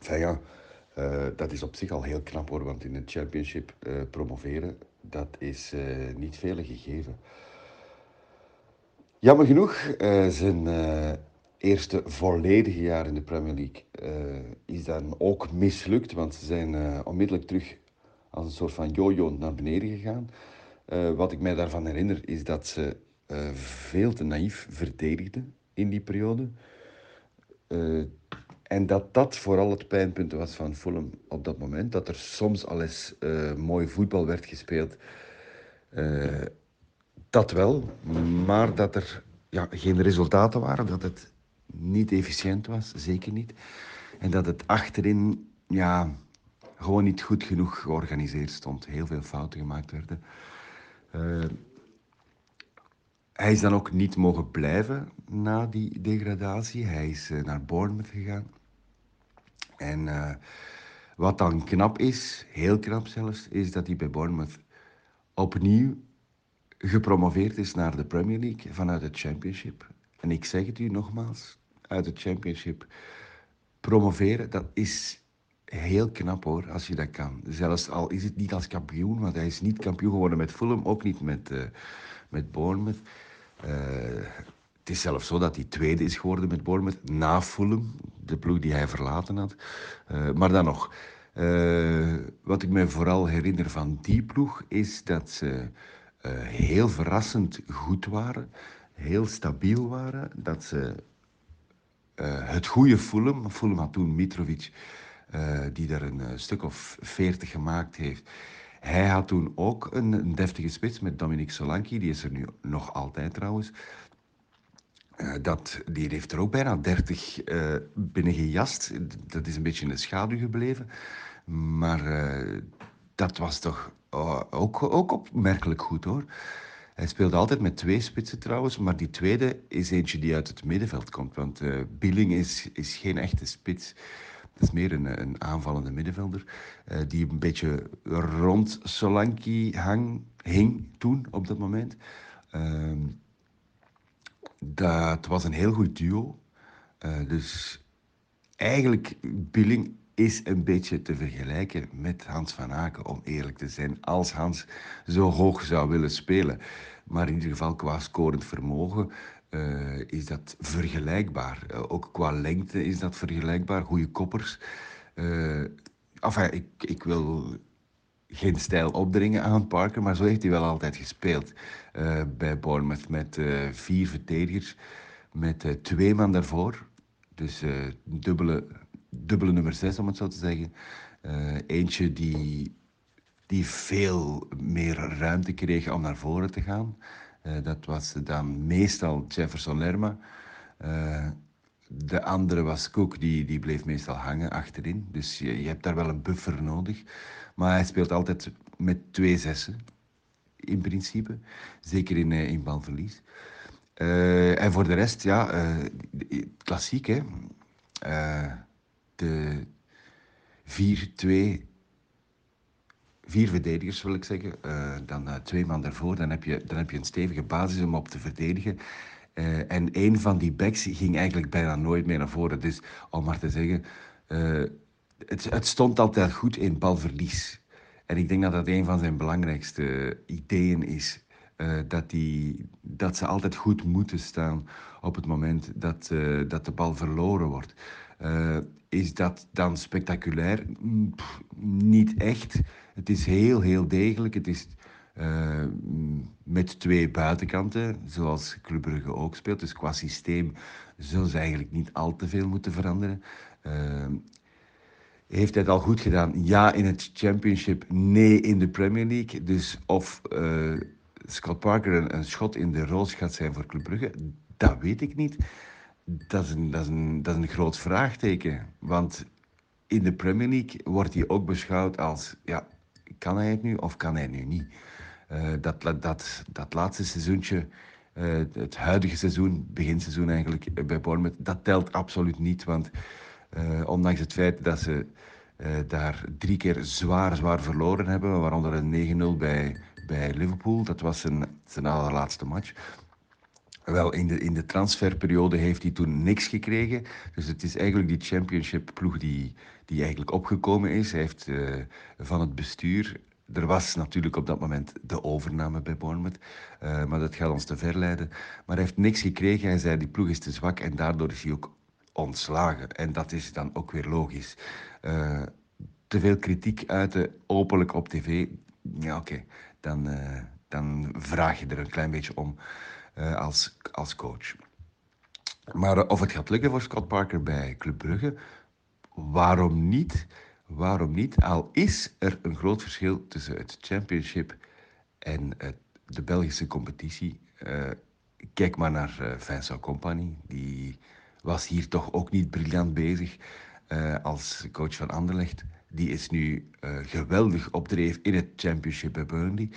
ja, dat is op zich al heel knap hoor. Want in het championship promoveren, dat is niet vele gegeven. Jammer genoeg, zijn eerste volledige jaar in de Premier League uh, is dan ook mislukt. Want ze zijn uh, onmiddellijk terug als een soort van jojo naar beneden gegaan. Uh, wat ik mij daarvan herinner is dat ze veel te naïef verdedigden in die periode. en dat dat vooral het pijnpunt was van Fulham op dat moment. Dat er soms al eens mooi voetbal werd gespeeld. dat wel, maar dat er ja, geen resultaten waren. Dat het niet efficiënt was, zeker niet. En dat het achterin ja, gewoon niet goed genoeg georganiseerd stond. Heel veel fouten gemaakt werden. Uh, hij is dan ook niet mogen blijven na die degradatie. Hij is uh, naar Bournemouth gegaan. En uh, wat dan knap is, heel knap zelfs, is dat hij bij Bournemouth opnieuw gepromoveerd is naar de Premier League vanuit het Championship. En ik zeg het u nogmaals, uit het championship promoveren, dat is heel knap hoor, als je dat kan. Zelfs al is het niet als kampioen, want hij is niet kampioen geworden met Fulham, ook niet met, uh, met Bournemouth. Uh, het is zelfs zo dat hij tweede is geworden met Bournemouth, na Fulham, de ploeg die hij verlaten had. Uh, maar dan nog, wat ik me vooral herinner van die ploeg, is dat ze heel verrassend goed waren, heel stabiel waren, dat ze uh, het goede Fulham. Fulham had toen Mitrovic, uh, die daar een uh, stuk of veertig gemaakt heeft. Hij had toen ook een, een deftige spits met Dominic Solanki. Die is er nu nog altijd trouwens. dat, die heeft er ook bijna 30 binnen gejast. Dat is een beetje in de schaduw gebleven. Maar dat was toch ook, ook opmerkelijk goed hoor. Hij speelde altijd met twee spitsen trouwens, maar die tweede is eentje die uit het middenveld komt. Want uh, Billing is, is geen echte spits. Dat is meer een, een aanvallende middenvelder. Uh, die een beetje rond Solanki hang, hing toen op dat moment. Uh, dat was een heel goed duo. Uh, dus eigenlijk, Billing is een beetje te vergelijken met Hans van Aken, om eerlijk te zijn. Als Hans zo hoog zou willen spelen. Maar in ieder geval qua scorend vermogen uh, is dat vergelijkbaar. Uh, ook qua lengte is dat vergelijkbaar. Goede koppers. Uh, ik, ik wil geen stijl opdringen aan Parker, maar zo heeft hij wel altijd gespeeld. bij Bournemouth met vier verdedigers, met twee man daarvoor. Dus dubbele, dubbele nummer zes, om het zo te zeggen. eentje die, die veel meer ruimte kreeg om naar voren te gaan. Uh, dat was dan meestal Jefferson Lerma. Uh, de andere was Cook, die, die bleef meestal hangen achterin. Dus je, je hebt daar wel een buffer nodig. Maar hij speelt altijd met twee zessen, in principe. Zeker in, in balverlies. en voor de rest, ja, klassiek hè. De 4-2 vier verdedigers, wil ik zeggen. Uh, dan uh, twee man daarvoor. Dan heb, je, dan heb je een stevige basis om op te verdedigen. En een van die backs ging eigenlijk bijna nooit meer naar voren. Dus om maar te zeggen, het, het, stond altijd goed in balverlies. En ik denk dat dat een van zijn belangrijkste ideeën is. dat, die, dat ze altijd goed moeten staan op het moment dat, dat de bal verloren wordt. Is dat dan spectaculair? Niet echt. Het is heel, heel degelijk. Het is uh, met twee buitenkanten, zoals Club Brugge ook speelt. Dus qua systeem zullen ze eigenlijk niet al te veel moeten veranderen. Uh, heeft hij het al goed gedaan? Ja, in het Championship. Nee, in de Premier League. Dus of uh, Scott Parker een, een, schot in de roos gaat zijn voor Club Brugge, dat weet ik niet. Dat is een, dat is een, dat is een groot vraagteken. Want in de Premier League wordt hij ook beschouwd als ja, kan hij het nu of kan hij nu niet? Uh, dat, dat, dat laatste seizoentje, uh, het huidige seizoen, beginseizoen eigenlijk bij Bournemouth, dat telt absoluut niet. Want ondanks het feit dat ze daar drie keer zwaar, zwaar verloren hebben, waaronder een 9-0 bij, bij Liverpool, dat was zijn, zijn allerlaatste match. Wel, in de, in de transferperiode heeft hij toen niks gekregen. Dus het is eigenlijk die championship-ploeg die, die eigenlijk opgekomen is. Hij heeft uh, van het bestuur... Er was natuurlijk op dat moment de overname bij Bournemouth. Uh, maar dat gaat ons te ver leiden. Maar hij heeft niks gekregen. Hij zei, die ploeg is te zwak. En daardoor is hij ook ontslagen. En dat is dan ook weer logisch. Uh, te veel kritiek uiten, openlijk op tv. Ja, oké. Dan, dan vraag je er een klein beetje om. Uh, als, als coach. Maar uh, of het gaat lukken voor Scott Parker bij Club Brugge, waarom niet? Waarom niet? Al is er een groot verschil tussen het Championship en uh, de Belgische competitie. kijk maar naar Vincent Company. Die was hier toch ook niet briljant bezig als coach van Anderlecht. Die is nu geweldig op dreef in het Championship bij Burnley.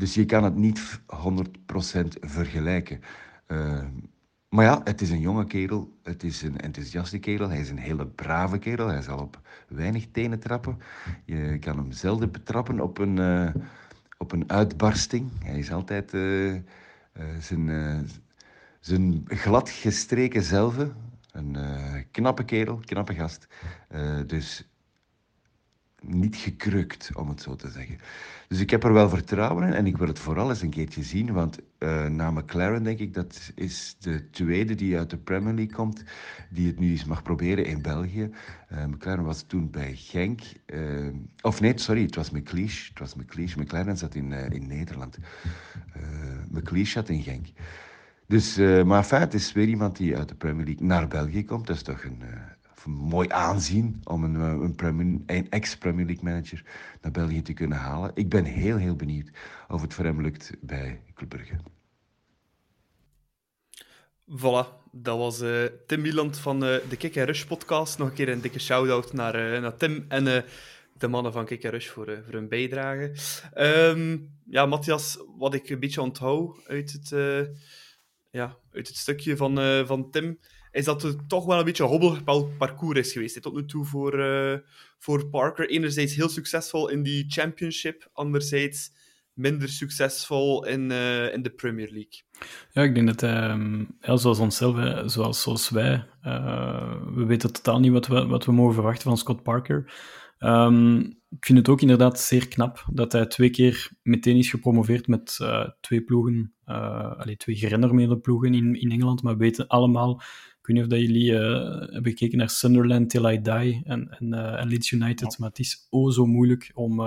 Dus je kan het niet 100% vergelijken. Uh, maar ja, het is een jonge kerel, het is een enthousiaste kerel, hij is een hele brave kerel, hij zal op weinig tenen trappen. Je kan hem zelden betrappen op een, uh, op een uitbarsting. Hij is altijd uh, zijn, zijn glad gestreken zelf. Een knappe kerel, knappe gast. dus niet gekrukt, om het zo te zeggen. Dus ik heb er wel vertrouwen in en ik wil het vooral eens een keertje zien. Want uh, na McLaren denk ik dat is de tweede die uit de Premier League komt, die het nu eens mag proberen in België. Uh, McLaren was toen bij Genk. Uh, of nee, sorry, het was McLeish. Het was McLeish. McLaren zat in, in Nederland. McLeish zat in Genk. Dus, maar feit, is weer iemand die uit de Premier League naar België komt. Dat is toch een mooi aanzien om een, eh, een, een ex-Premier League manager naar België te kunnen halen. Ik ben heel, heel benieuwd of het voor hem lukt bij Club Brugge. Voilà, dat was uh, Tim Wieland van uh, de Kick Rush podcast. Nog een keer een dikke shout-out naar, naar Tim en de mannen van Kick Rush voor, voor hun bijdrage. Um, ja, Matthias, wat ik een beetje onthoud uit het, ja, uit het stukje van, van Tim is dat het toch wel een beetje een hobbelig parcours is geweest. Tot nu toe voor, uh, voor Parker. Enerzijds heel succesvol in die championship, anderzijds minder succesvol in, uh, in de Premier League? Ja, ik denk dat ja, zoals onszelf, zoals, zoals wij, uh, we weten totaal niet wat we, wat we mogen verwachten van Scott Parker. Um, ik vind het ook inderdaad zeer knap dat hij twee keer meteen is gepromoveerd met twee ploegen, allee, twee gerenommeerde ploegen in, in Engeland. Maar we weten allemaal, weet niet of dat jullie uh, hebben gekeken naar Sunderland Till I Die en, en, en Leeds United, maar het is o zo moeilijk om,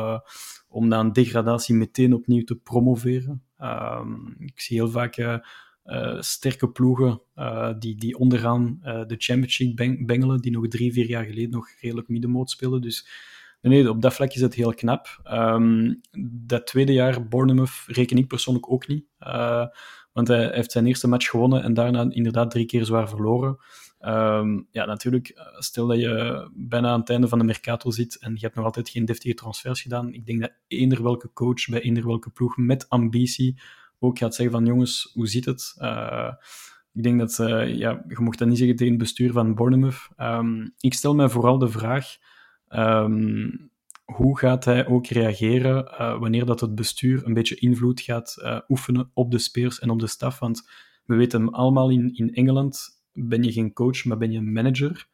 om na een degradatie meteen opnieuw te promoveren. Um, ik zie heel vaak uh, sterke ploegen uh, die, die onderaan uh, de Championship bengelen, die nog drie, vier jaar geleden nog redelijk middenmoot spelen. Dus nee, op dat vlak is het heel knap. Um, dat tweede jaar Bournemouth reken ik persoonlijk ook niet. Want hij heeft zijn eerste match gewonnen en daarna inderdaad drie keer zwaar verloren. Um, ja, natuurlijk, stel dat je bijna aan het einde van de Mercato zit en je hebt nog altijd geen deftige transfers gedaan. Ik denk dat eender welke coach bij eender welke ploeg met ambitie ook gaat zeggen van jongens, hoe zit het? Uh, ik denk dat, uh, ja, je mocht dat niet zeggen tegen het bestuur van Bournemouth. Um, ik stel mij vooral de vraag, um, hoe gaat hij ook reageren uh, wanneer dat het bestuur een beetje invloed gaat oefenen op de spelers en op de staf? Want we weten allemaal in, in Engeland, ben je geen coach, maar ben je een manager.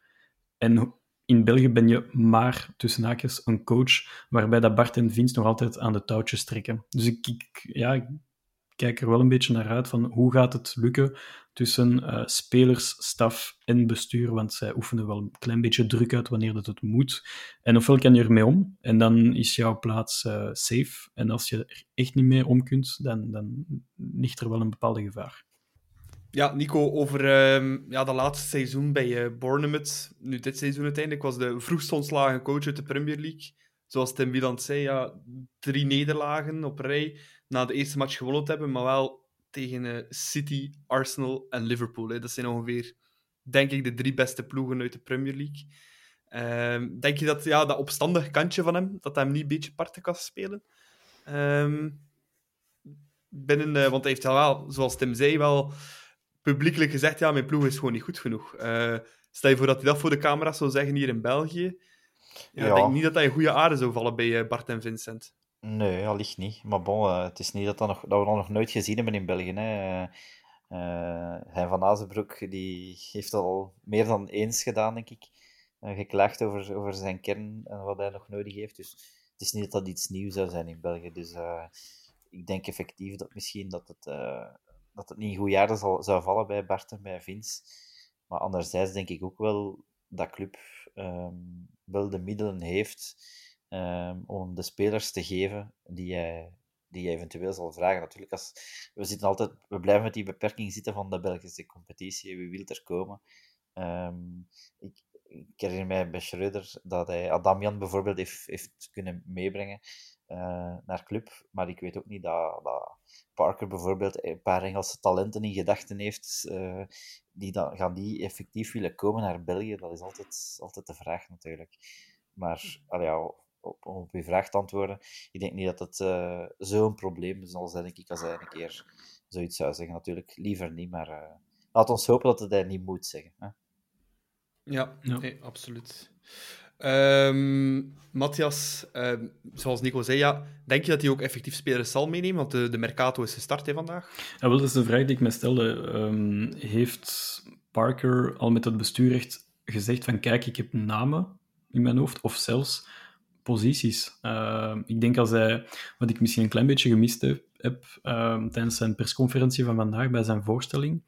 En in België ben je maar, tussen haakjes, een coach, waarbij dat Bart en Vince nog altijd aan de touwtjes trekken. Dus ik, ik ja, kijk er wel een beetje naar uit van hoe gaat het lukken tussen uh, spelers, staf en bestuur, want zij oefenen wel een klein beetje druk uit wanneer dat het moet. En ofwel kan je ermee om, en dan is jouw plaats uh, safe. En als je er echt niet mee om kunt, dan, dan ligt er wel een bepaalde gevaar. Ja, Nico, over uh, ja, dat laatste seizoen bij uh, Bournemouth. Nu, dit seizoen uiteindelijk was de vroegst ontslagen coach uit de Premier League. Zoals Tim Wieland zei, ja, drie nederlagen op rij na de eerste match gewonnen te hebben, maar wel tegen uh, City, Arsenal en Liverpool. Hè. Dat zijn ongeveer, denk ik, de drie beste ploegen uit de Premier League. Um, denk je dat ja, dat opstandig kantje van hem, dat hij hem niet een beetje parten kan spelen? Um, binnen, uh, want hij heeft wel, zoals Tim zei, wel publiekelijk gezegd, ja, mijn ploeg is gewoon niet goed genoeg. Uh, stel je voor dat hij dat voor de camera zou zeggen hier in België. Ja, ja. Ik denk niet dat hij een goede aarde zou vallen bij Bart en Vincent. Nee, allicht niet. Maar bon, uh, het is niet dat, dat, nog, dat we dat nog nooit gezien hebben in België. Hè. Hein van Azenbroek die heeft al meer dan eens gedaan, denk ik. Geklaagd over, over zijn kern en wat hij nog nodig heeft. Dus het is niet dat dat iets nieuws zou zijn in België. Dus ik denk effectief dat misschien dat het, dat het niet een goed jaar zal, zou vallen bij Bart en bij Vince. Maar anderzijds denk ik ook wel dat club um, wel de middelen heeft um, om de spelers te geven die jij, die jij eventueel zal vragen. Natuurlijk, als, we, zitten altijd, we blijven met die beperking zitten van de Belgische competitie. Wie wil er komen? Um, ik, ik herinner mij bij Schreuder dat hij Adamian bijvoorbeeld heeft, heeft kunnen meebrengen uh, naar club. Maar ik weet ook niet dat, dat, Parker bijvoorbeeld een paar Engelse talenten in gedachten heeft. Uh, die dan, gaan die effectief willen komen naar België? Dat is altijd, altijd de vraag natuurlijk. Maar allee, ja, op, op je vraag te antwoorden. Ik denk niet dat het uh, zo'n probleem zal zijn, denk ik, als hij een keer zoiets zou zeggen. Natuurlijk, liever niet, maar uh, laat ons hopen dat het hij niet moet zeggen. Hè? Ja, ja. Nee, absoluut. Um, Matthias, um, zoals Nico zei, ja, denk je dat hij ook effectief spelers zal meenemen? Want de, de Mercato is gestart hè, vandaag. Ja, wel, dat is de vraag die ik me stelde. Um, heeft Parker al met het bestuur echt gezegd van kijk, ik heb namen in mijn hoofd, of zelfs posities. Uh, ik denk als hij, wat ik misschien een klein beetje gemist heb, uh, tijdens zijn persconferentie van vandaag bij zijn voorstelling.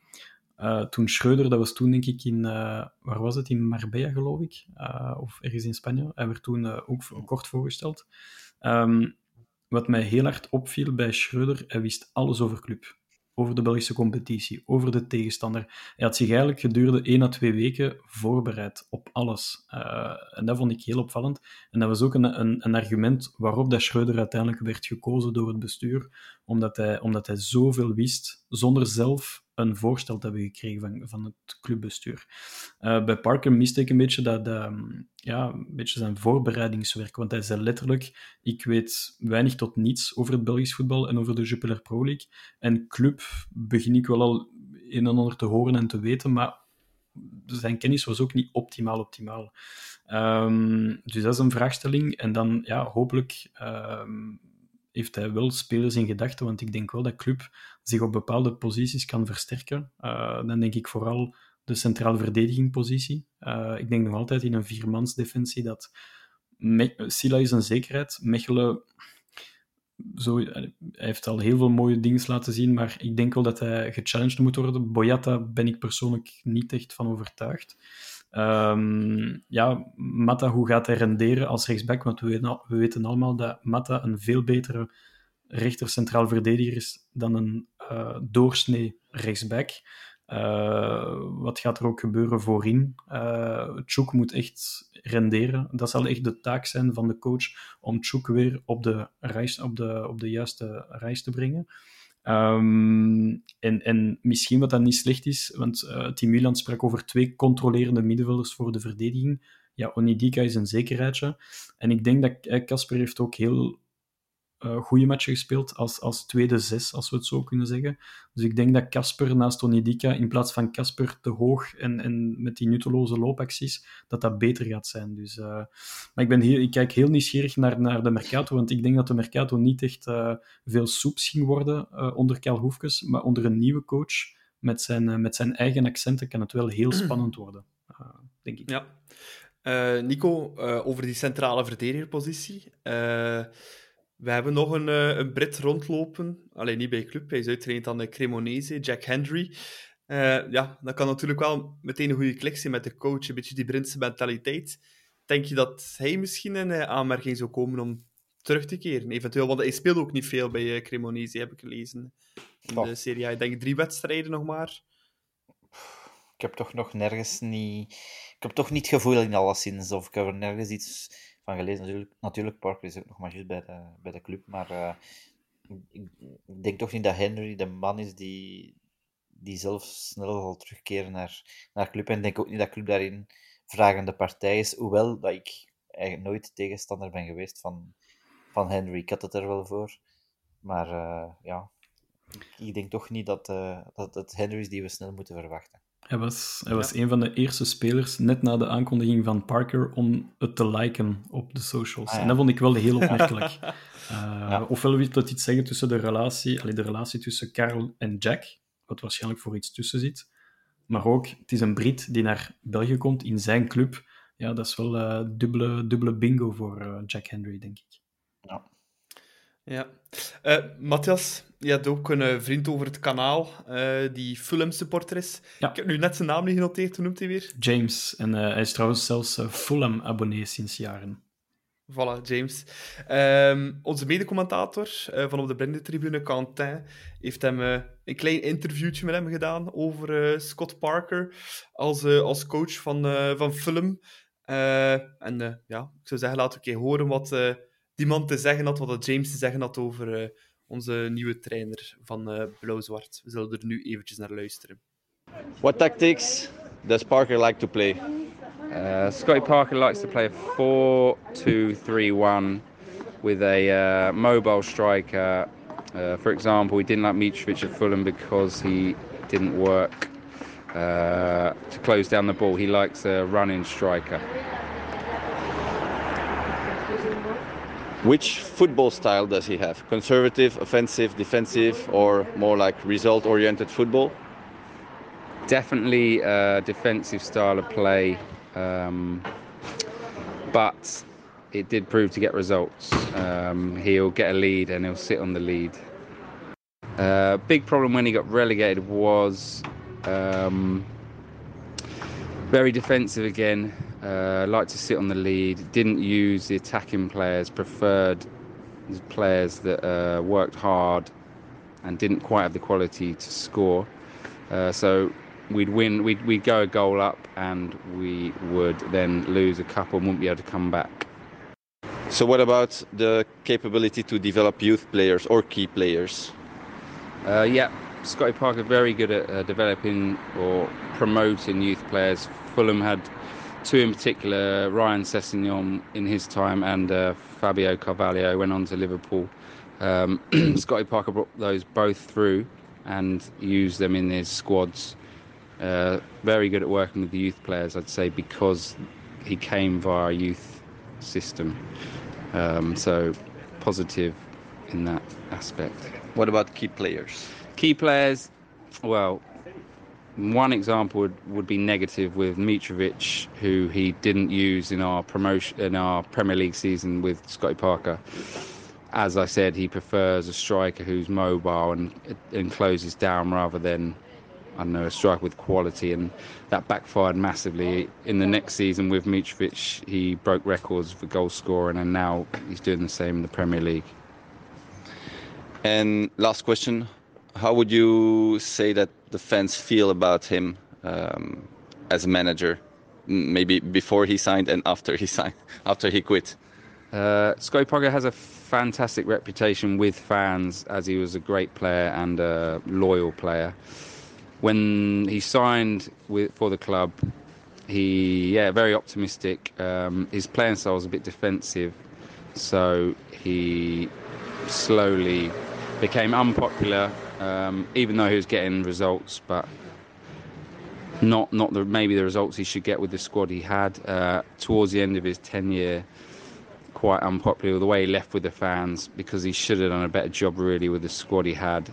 Uh, toen Schreuder, dat was toen denk ik in, eh, waar was het, in Marbella geloof ik, eh, of ergens in Spanje. Hij werd toen ook kort voorgesteld. Um, wat mij heel hard opviel bij Schreuder, hij wist alles over club over de Belgische competitie, over de tegenstander. Hij had zich eigenlijk gedurende één à twee weken voorbereid op alles. Uh, en dat vond ik heel opvallend. En dat was ook een, een, een, argument waarop dat Schreuder uiteindelijk werd gekozen door het bestuur, omdat hij, omdat hij zoveel wist, zonder zelf een voorstel te hebben gekregen van, van het clubbestuur. Uh, bij Parker miste ik een beetje, dat, dat, ja, een beetje zijn voorbereidingswerk, want hij zei letterlijk, ik weet weinig tot niets over het Belgisch voetbal en over de Jupiler Pro League. En club begin ik wel al een en ander te horen en te weten, maar zijn kennis was ook niet optimaal optimaal. Um, dus dat is een vraagstelling. En dan, ja, hopelijk um, heeft hij wel spelers in gedachten, want ik denk wel dat club zich op bepaalde posities kan versterken. Uh, dan denk ik vooral de centrale verdedigingpositie. Uh, ik denk nog altijd in een viermansdefensie dat Me is een zekerheid. Mechelen zo, hij heeft al heel veel mooie dingen laten zien, maar ik denk wel dat hij gechallenged moet worden. Boyata ben ik persoonlijk niet echt van overtuigd. Um, ja, Mata, hoe gaat hij renderen als rechtsback? Want we weten, we weten allemaal dat Mata een veel betere rechter centraal verdediger is dan een uh, doorsnee rechtsback. Uh, wat gaat er ook gebeuren voorin? Uh, Chuk moet echt renderen. Dat zal echt de taak zijn van de coach om Chuk weer op de, reis, op de, op de juiste reis te brengen. Um, en, en misschien wat dat niet slecht is, want uh, Team Milan sprak over twee controlerende middenvelders voor de verdediging. Ja, Onidika is een zekerheidje. En ik denk dat Casper heeft ook heel uh, goede matchen gespeeld als, als tweede zes, als we het zo kunnen zeggen. Dus ik denk dat Casper naast Onidika, in plaats van Casper te hoog en, en met die nutteloze loopacties, dat dat beter gaat zijn. Dus, uh, maar ik, ben heel, ik kijk heel nieuwsgierig naar, naar de Mercato, want ik denk dat de Mercato niet echt uh, veel soeps ging worden onder Kel Hoefkes, maar onder een nieuwe coach met zijn, met zijn eigen accenten kan het wel heel spannend worden, denk ik. Ja. Nico, over die centrale verdedigerpositie. We hebben nog een, uh, een Brit rondlopen. Alleen niet bij club. Hij is uitgetraind aan de Cremonese, Jack Henry. Uh, ja, dat kan natuurlijk wel meteen een goede klik zijn met de coach. Een beetje die Britse mentaliteit. Denk je dat hij misschien in uh, aanmerking zou komen om terug te keren? Eventueel, want hij speelde ook niet veel bij Cremonese, heb ik gelezen. In oh. de Serie A. Ik denk drie wedstrijden nog maar. Ik heb toch nog nergens niet... Ik heb toch niet het gevoel in alleszins. Of ik heb er nergens iets van gelezen. Natuurlijk, natuurlijk Parker is ook nog maar juist bij de, bij de club. Maar uh, ik, denk toch niet dat Henry de man is die, die zelf snel zal terugkeren naar, naar club. En ik denk ook niet dat club daarin vragende partij is. Hoewel dat ik eigenlijk nooit tegenstander ben geweest van, van Henry. Ik had het er wel voor. Maar uh, ja, ik denk toch niet dat, uh, dat het Henry is die we snel moeten verwachten. Hij was, hij was een van de eerste spelers, net na de aankondiging van Parker, om het te liken op de socials. Ah, ja. En dat vond ik wel heel opmerkelijk. uh, ja. Ofwel wil dat iets zeggen tussen de relatie, allee, de relatie tussen Carl en Jack, wat waarschijnlijk voor iets tussen zit. Maar ook, het is een Brit die naar België komt in zijn club. Ja, dat is wel uh, dubbele, dubbele bingo voor uh, Jack Henry, denk ik. Ja. Ja. Uh, Matthias, je hebt ook een uh, vriend over het kanaal uh, die Fulham-supporter is. Ja. Ik heb nu net zijn naam niet genoteerd. Hoe noemt hij weer? James. En hij is trouwens zelfs Fulham-abonnee sinds jaren. Voilà, James. Um, onze medecommentator van op de Brendentribune, Quentin, heeft hem een klein interviewtje met hem gedaan over Scott Parker als, als coach van, van Fulham. en ja, ik zou zeggen, laten we een keer horen wat die man te zeggen had, wat James te zeggen had over uh, onze nieuwe trainer van uh, Blauw-Zwart. We zullen er nu eventjes naar luisteren. What tactics does Parker like to play? Uh, Scotty Parker likes to play a 4-2-3-1 with a uh, mobile striker. Uh, for example, he didn't like Mitrovic at Fulham because he didn't work uh, to close down the ball. He likes a running striker. Which football style does he have? Conservative, offensive, defensive, or more like result oriented football? Definitely a defensive style of play, um, but it did prove to get results. Um, he'll get a lead and he'll sit on the lead. Uh, big problem when he got relegated was um, very defensive again. Uh, liked to sit on the lead. Didn't use the attacking players. Preferred players that uh, worked hard and didn't quite have the quality to score. Uh, so we'd win. We'd, we'd go a goal up, and we would then lose a couple and wouldn't be able to come back. So what about the capability to develop youth players or key players? Uh, yeah, Scotty Parker very good at uh, developing or promoting youth players. Fulham had two in particular, Ryan Sessegnon in his time and uh, Fabio Carvalho went on to Liverpool. Um, Scotty Parker brought those both through and used them in his squads. Uh, very good at working with the youth players, I'd say, because he came via a youth system. Um, so positive in that aspect. What about key players? Key players, well, one example would, would be negative with Mitrovic, who he didn't use in our promotion in our Premier League season with Scotty Parker. As I said, he prefers a striker who's mobile and and closes down rather than I don't know a striker with quality, and that backfired massively. In the next season with Mitrovic, he broke records for goal scoring, and now he's doing the same in the Premier League. And last question: How would you say that the fans feel about him um, as a manager? Maybe before he signed and after he signed, after he quit. Uh, Parker has a fantastic reputation with fans as he was a great player and a loyal player. When he signed with, for the club, he yeah very optimistic. Um, his playing style was a bit defensive, so he slowly became unpopular. Um, even though he was getting results, but not not the maybe the results he should get with the squad he had. Uh, towards the end of his tenure, quite unpopular the way he left with the fans because he should have done a better job really with the squad he had,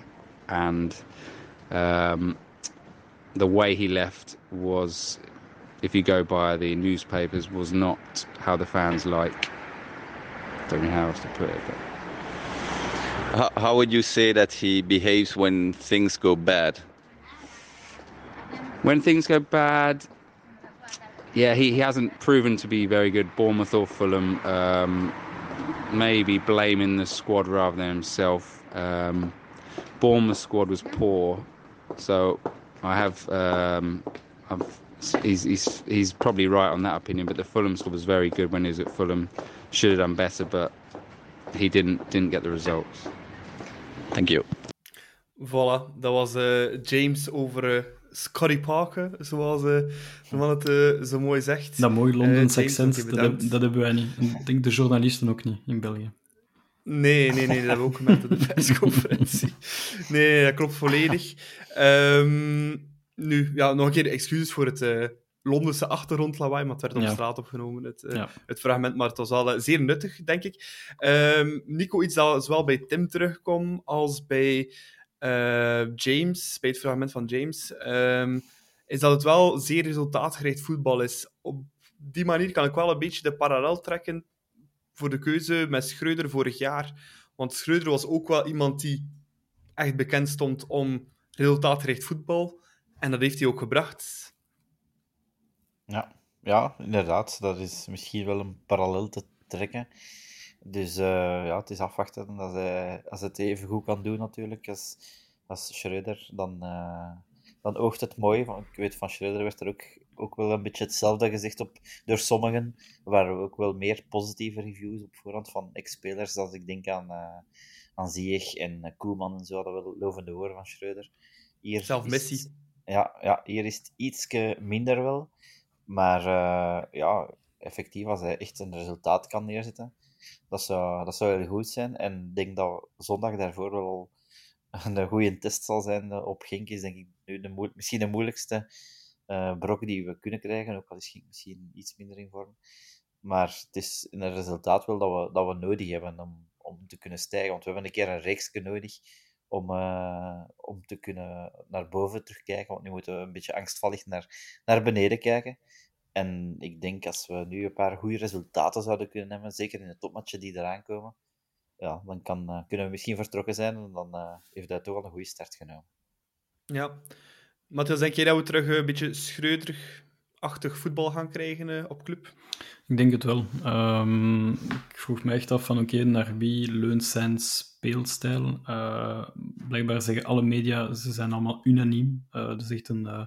and um, the way he left was, if you go by the newspapers, was not how the fans like. Don't know how else to put it, but How, how would you say that he behaves when things go bad? when things go bad, yeah, he, he hasn't proven to be very good. Bournemouth or Fulham, um, maybe blaming the squad rather than himself. Um, Bournemouth squad was poor, so I have. Um, he's, he's he's probably right on that opinion. But the Fulham squad was very good when he was at Fulham. Should have done better, but he didn't didn't get the results. Thank you. Voilà, dat was eh, James over eh Scotty Parker, zoals de man het zo mooi zegt. Dat mooi Londens Eh, James, accent, dat, heb- bedankt. dat hebben wij niet. Ik denk de journalisten ook niet in België. Nee, nee, nee, dat hebben we ook gemerkt op de persconferentie. Nee, nee, dat klopt volledig. Ehm, nu, ja, nog een keer excuses voor het eh, Londense achtergrondlawaai, maar het werd op Ja. straat opgenomen, het, eh, Ja. het fragment, maar het was wel eh, zeer nuttig, denk ik. Ehm, Nico, iets dat zowel bij Tim terugkomt als bij eh, James, bij het fragment van James, ehm, is dat het wel zeer resultaatgericht voetbal is. Op die manier kan ik wel een beetje de parallel trekken voor de keuze met Schreuder vorig jaar. Want Schreuder was ook wel iemand die echt bekend stond om resultaatgericht voetbal. En dat heeft hij ook gebracht. Ja, ja, inderdaad. Dat is misschien wel een parallel te trekken. Dus eh, ja, het is afwachten. Als hij, als het even goed kan doen natuurlijk als, als Schreuder, dan, eh, dan oogt het mooi. Want ik weet, van Schreuder werd er ook, ook wel een beetje hetzelfde gezegd op, door sommigen. Er waren ook wel meer positieve reviews op voorhand van ex-spelers. Als ik denk aan, eh aan Ziyech en Koeman en zo, hadden wel lovende woorden van Schreuder. Hier Zelf Messi. ja, ja, hier is het ietske minder wel. Maar eh, ja, effectief, als hij echt een resultaat kan neerzetten, dat zou, dat zou heel goed zijn. En ik denk dat zondag daarvoor wel een goede test zal zijn eh, op Genk. Is denk ik nu de misschien de moeilijkste eh brok die we kunnen krijgen. Ook al is Genk misschien iets minder in vorm. Maar het is een resultaat wel dat we, dat we nodig hebben om, om te kunnen stijgen. Want we hebben een keer een reeksje nodig om, eh, om te kunnen naar boven terugkijken. Want nu moeten we een beetje angstvallig naar, naar beneden kijken. En ik denk als we nu een paar goede resultaten zouden kunnen hebben, zeker in de topmatchen die eraan komen, ja, dan kan, eh, kunnen we misschien vertrokken zijn en dan eh, heeft hij toch al een goede start genomen. Ja. Matthias, denk jij dat we terug een beetje Schreuder-achtig voetbal gaan krijgen eh, op club? Ik denk het wel. Ehm, ik vroeg me echt af van oké, naar wie leunt zijn speelstijl? Eh, blijkbaar zeggen alle media, ze zijn allemaal unaniem. Eh dat is echt een, eh,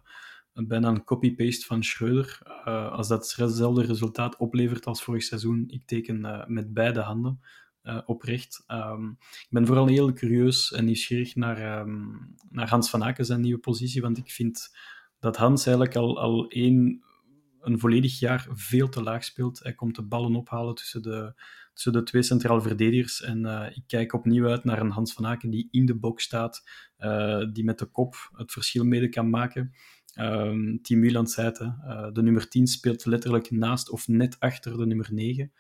een bijna een copy-paste van Schreuder. Als dat hetzelfde resultaat oplevert als vorig seizoen, ik teken met beide handen oprecht. Ehm, ik ben vooral heel curieus en nieuwsgierig naar, ehm, naar Hans van Aken zijn nieuwe positie, want ik vind dat Hans eigenlijk al, al één een volledig jaar veel te laag speelt. Hij komt de ballen ophalen tussen de, tussen de twee centraal verdedigers. En eh, ik kijk opnieuw uit naar een Hans van Aken die in de box staat, eh, die met de kop het verschil mede kan maken. Ehm Team Milan zei het, eh, de nummer 10 speelt letterlijk naast of net achter de nummer 9.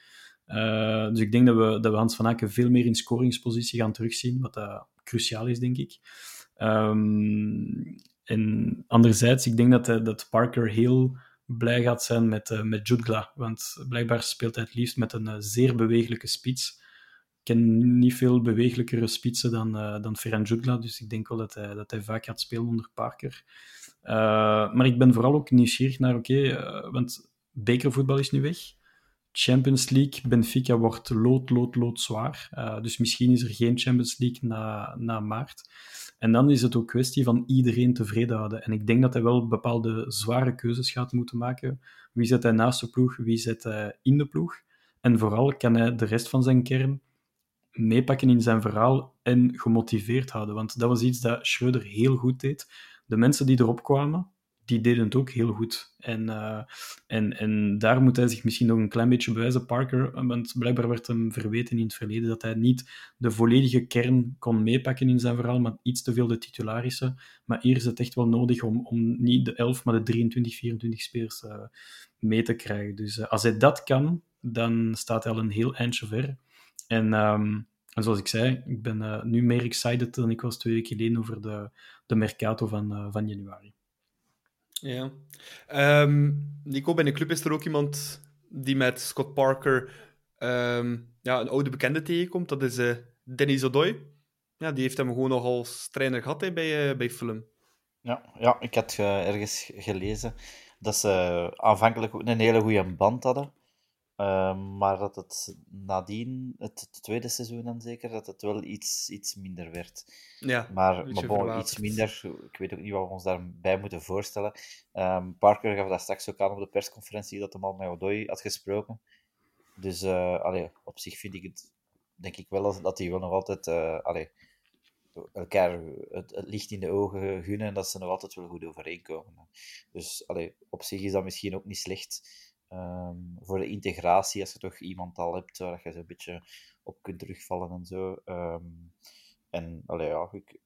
Uh, dus ik denk dat we, dat we Hans van Aken veel meer in scoringspositie gaan terugzien, wat cruciaal is, denk ik. Um, en anderzijds, ik denk dat, dat Parker heel blij gaat zijn met, uh, met Jutgla, want blijkbaar speelt hij het liefst met een zeer bewegelijke spits. Ik ken niet veel bewegelijkere spitsen dan, dan Ferran Jutgla, dus ik denk wel dat hij, dat hij vaak gaat spelen onder Parker. maar ik ben vooral ook nieuwsgierig naar, oké, want bekervoetbal is nu weg. Champions League, Benfica wordt lood, lood, lood zwaar. Uh, dus misschien is er geen Champions League na, na maart. En dan is het ook kwestie van iedereen tevreden houden. En ik denk dat hij wel bepaalde zware keuzes gaat moeten maken. Wie zet hij naast de ploeg, wie zet hij in de ploeg. En vooral kan hij de rest van zijn kern meepakken in zijn verhaal en gemotiveerd houden. Want dat was iets dat Schreuder heel goed deed. De mensen die erop kwamen, die deden het ook heel goed. En, uh, en, en daar moet hij zich misschien nog een klein beetje bewijzen, Parker. Want blijkbaar werd hem verweten in het verleden dat hij niet de volledige kern kon meepakken in zijn verhaal, maar iets te veel de titularissen. Maar hier is het echt wel nodig om, om niet de 11, maar de 23, 24 spelers uh, mee te krijgen. Dus uh, als hij dat kan, dan staat hij al een heel eindje ver. En... En zoals ik zei, ik ben uh, nu meer excited dan ik was twee weken geleden over de, de Mercato van, van januari. Ja. Um, Nico, bij de club is er ook iemand die met Scott Parker um, ja, een oude bekende tegenkomt. Dat is uh, Dennis Odoi. Ja, die heeft hem gewoon nog als trainer gehad bij, uh, bij Fulham. Ja, ja, ik had uh, ergens gelezen dat ze aanvankelijk een hele goede band hadden. Ehm, maar dat het nadien, het, tweede seizoen dan zeker, dat het wel iets, iets minder werd. Ja, maar maar bon, iets minder, ik weet ook niet wat we ons daarbij moeten voorstellen. Um, Parker gaf dat straks ook aan op de persconferentie dat hem al met Odoi had gesproken. Dus uh, allee, op zich vind ik het, denk ik wel dat hij wel nog altijd uh, allee, elkaar het, het, licht in de ogen gunnen en dat ze nog altijd wel goed overeenkomen. Dus allee, op zich is dat misschien ook niet slecht. Um, voor de integratie, als je toch iemand al hebt waar je zo'n beetje op kunt terugvallen en zo. Um, en allee, ja, ik,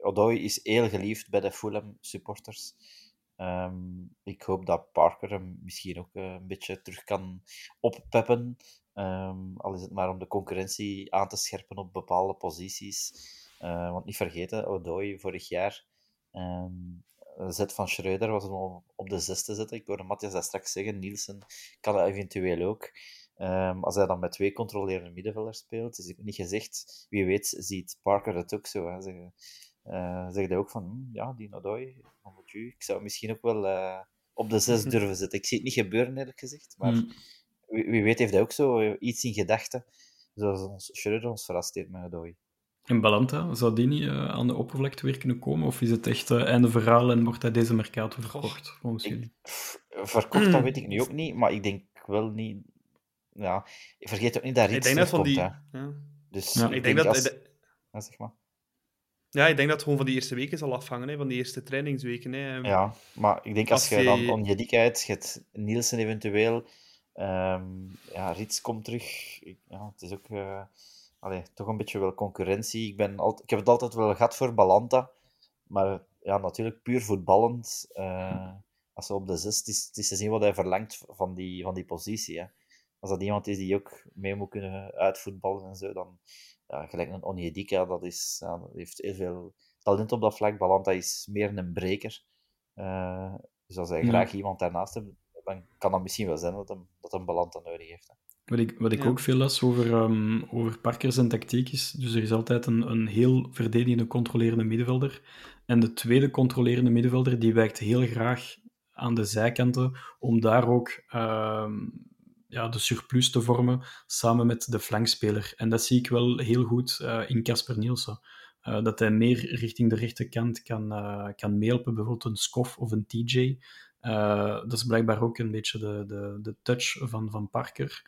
is heel geliefd bij de Fulham supporters. Um, ik hoop dat Parker hem misschien ook uh, een beetje terug kan oppeppen. al is het maar om de concurrentie aan te scherpen op bepaalde posities. Uh, want niet vergeten, Odoi vorig jaar zet van Schreuder was om op de zesde zetten. Ik hoorde Matthias dat straks zeggen. Nielsen kan dat eventueel ook. Um, als hij dan met twee controlerende middenvelders speelt, is het niet gezegd. Wie weet ziet Parker het ook zo. Hè. Zeg, uh, zeg hij ook van, hm, ja, die Nadoy, ik zou misschien ook wel uh, op de zes durven zetten. Ik zie het niet gebeuren, eerlijk gezegd. Maar mm. wie, wie, weet heeft hij ook zo iets in gedachten. Zoals ons, Schreuder ons verrast heeft met Nadoy. En Balanta, zou die niet uh, aan de oppervlakte weer kunnen komen? Of is het echt uh, einde verhaal en wordt hij deze Mercato verkocht, volgens jullie? Verkocht, dat weet ik nu ook niet, maar ik denk wel niet... Ja, vergeet ook niet dat Rits ik van die... Ja. Dus ja. ik, denk, dat... Als... Ja, zeg maar. Ja, ik denk dat het gewoon van die eerste weken zal afhangen, hè, van die eerste trainingsweken. Hè. Ja, maar ik denk als, als je dan Onjedika hebt, Nielsen eventueel, um, ja, Rits komt terug. Ja, het is ook... Uh allee, toch een beetje wel concurrentie. Ik, ben al, ik heb het altijd wel gehad voor Balanta, maar ja, natuurlijk puur voetballend. Uh, als ze op de zes, het is, het is te zien wat hij verlangt van die, van die positie. Hè. Als dat iemand is die ook mee moet kunnen uitvoetballen en zo, dan ja, gelijk een Onyedika, dat, is, ja, dat heeft heel veel talent op dat vlak. Balanta is meer een breker. Uh, dus als hij graag iemand daarnaast heeft, dan kan dat misschien wel zijn dat hem, dat een Balanta nodig heeft. Hè. Wat ik, wat ik ook veel las over, um, over Parkers en tactiek is, dus er is altijd een, een heel verdedigende, controlerende middenvelder. En de tweede controlerende middenvelder, die wijkt heel graag aan de zijkanten, om daar ook um, ja, de surplus te vormen, samen met de flankspeler. En dat zie ik wel heel goed uh, in Casper Nielsen. Uh, dat hij meer richting de rechterkant kan, uh, kan meehelpen, bijvoorbeeld een Skof of een TJ. dat is blijkbaar ook een beetje de, de, de touch van, van Parker.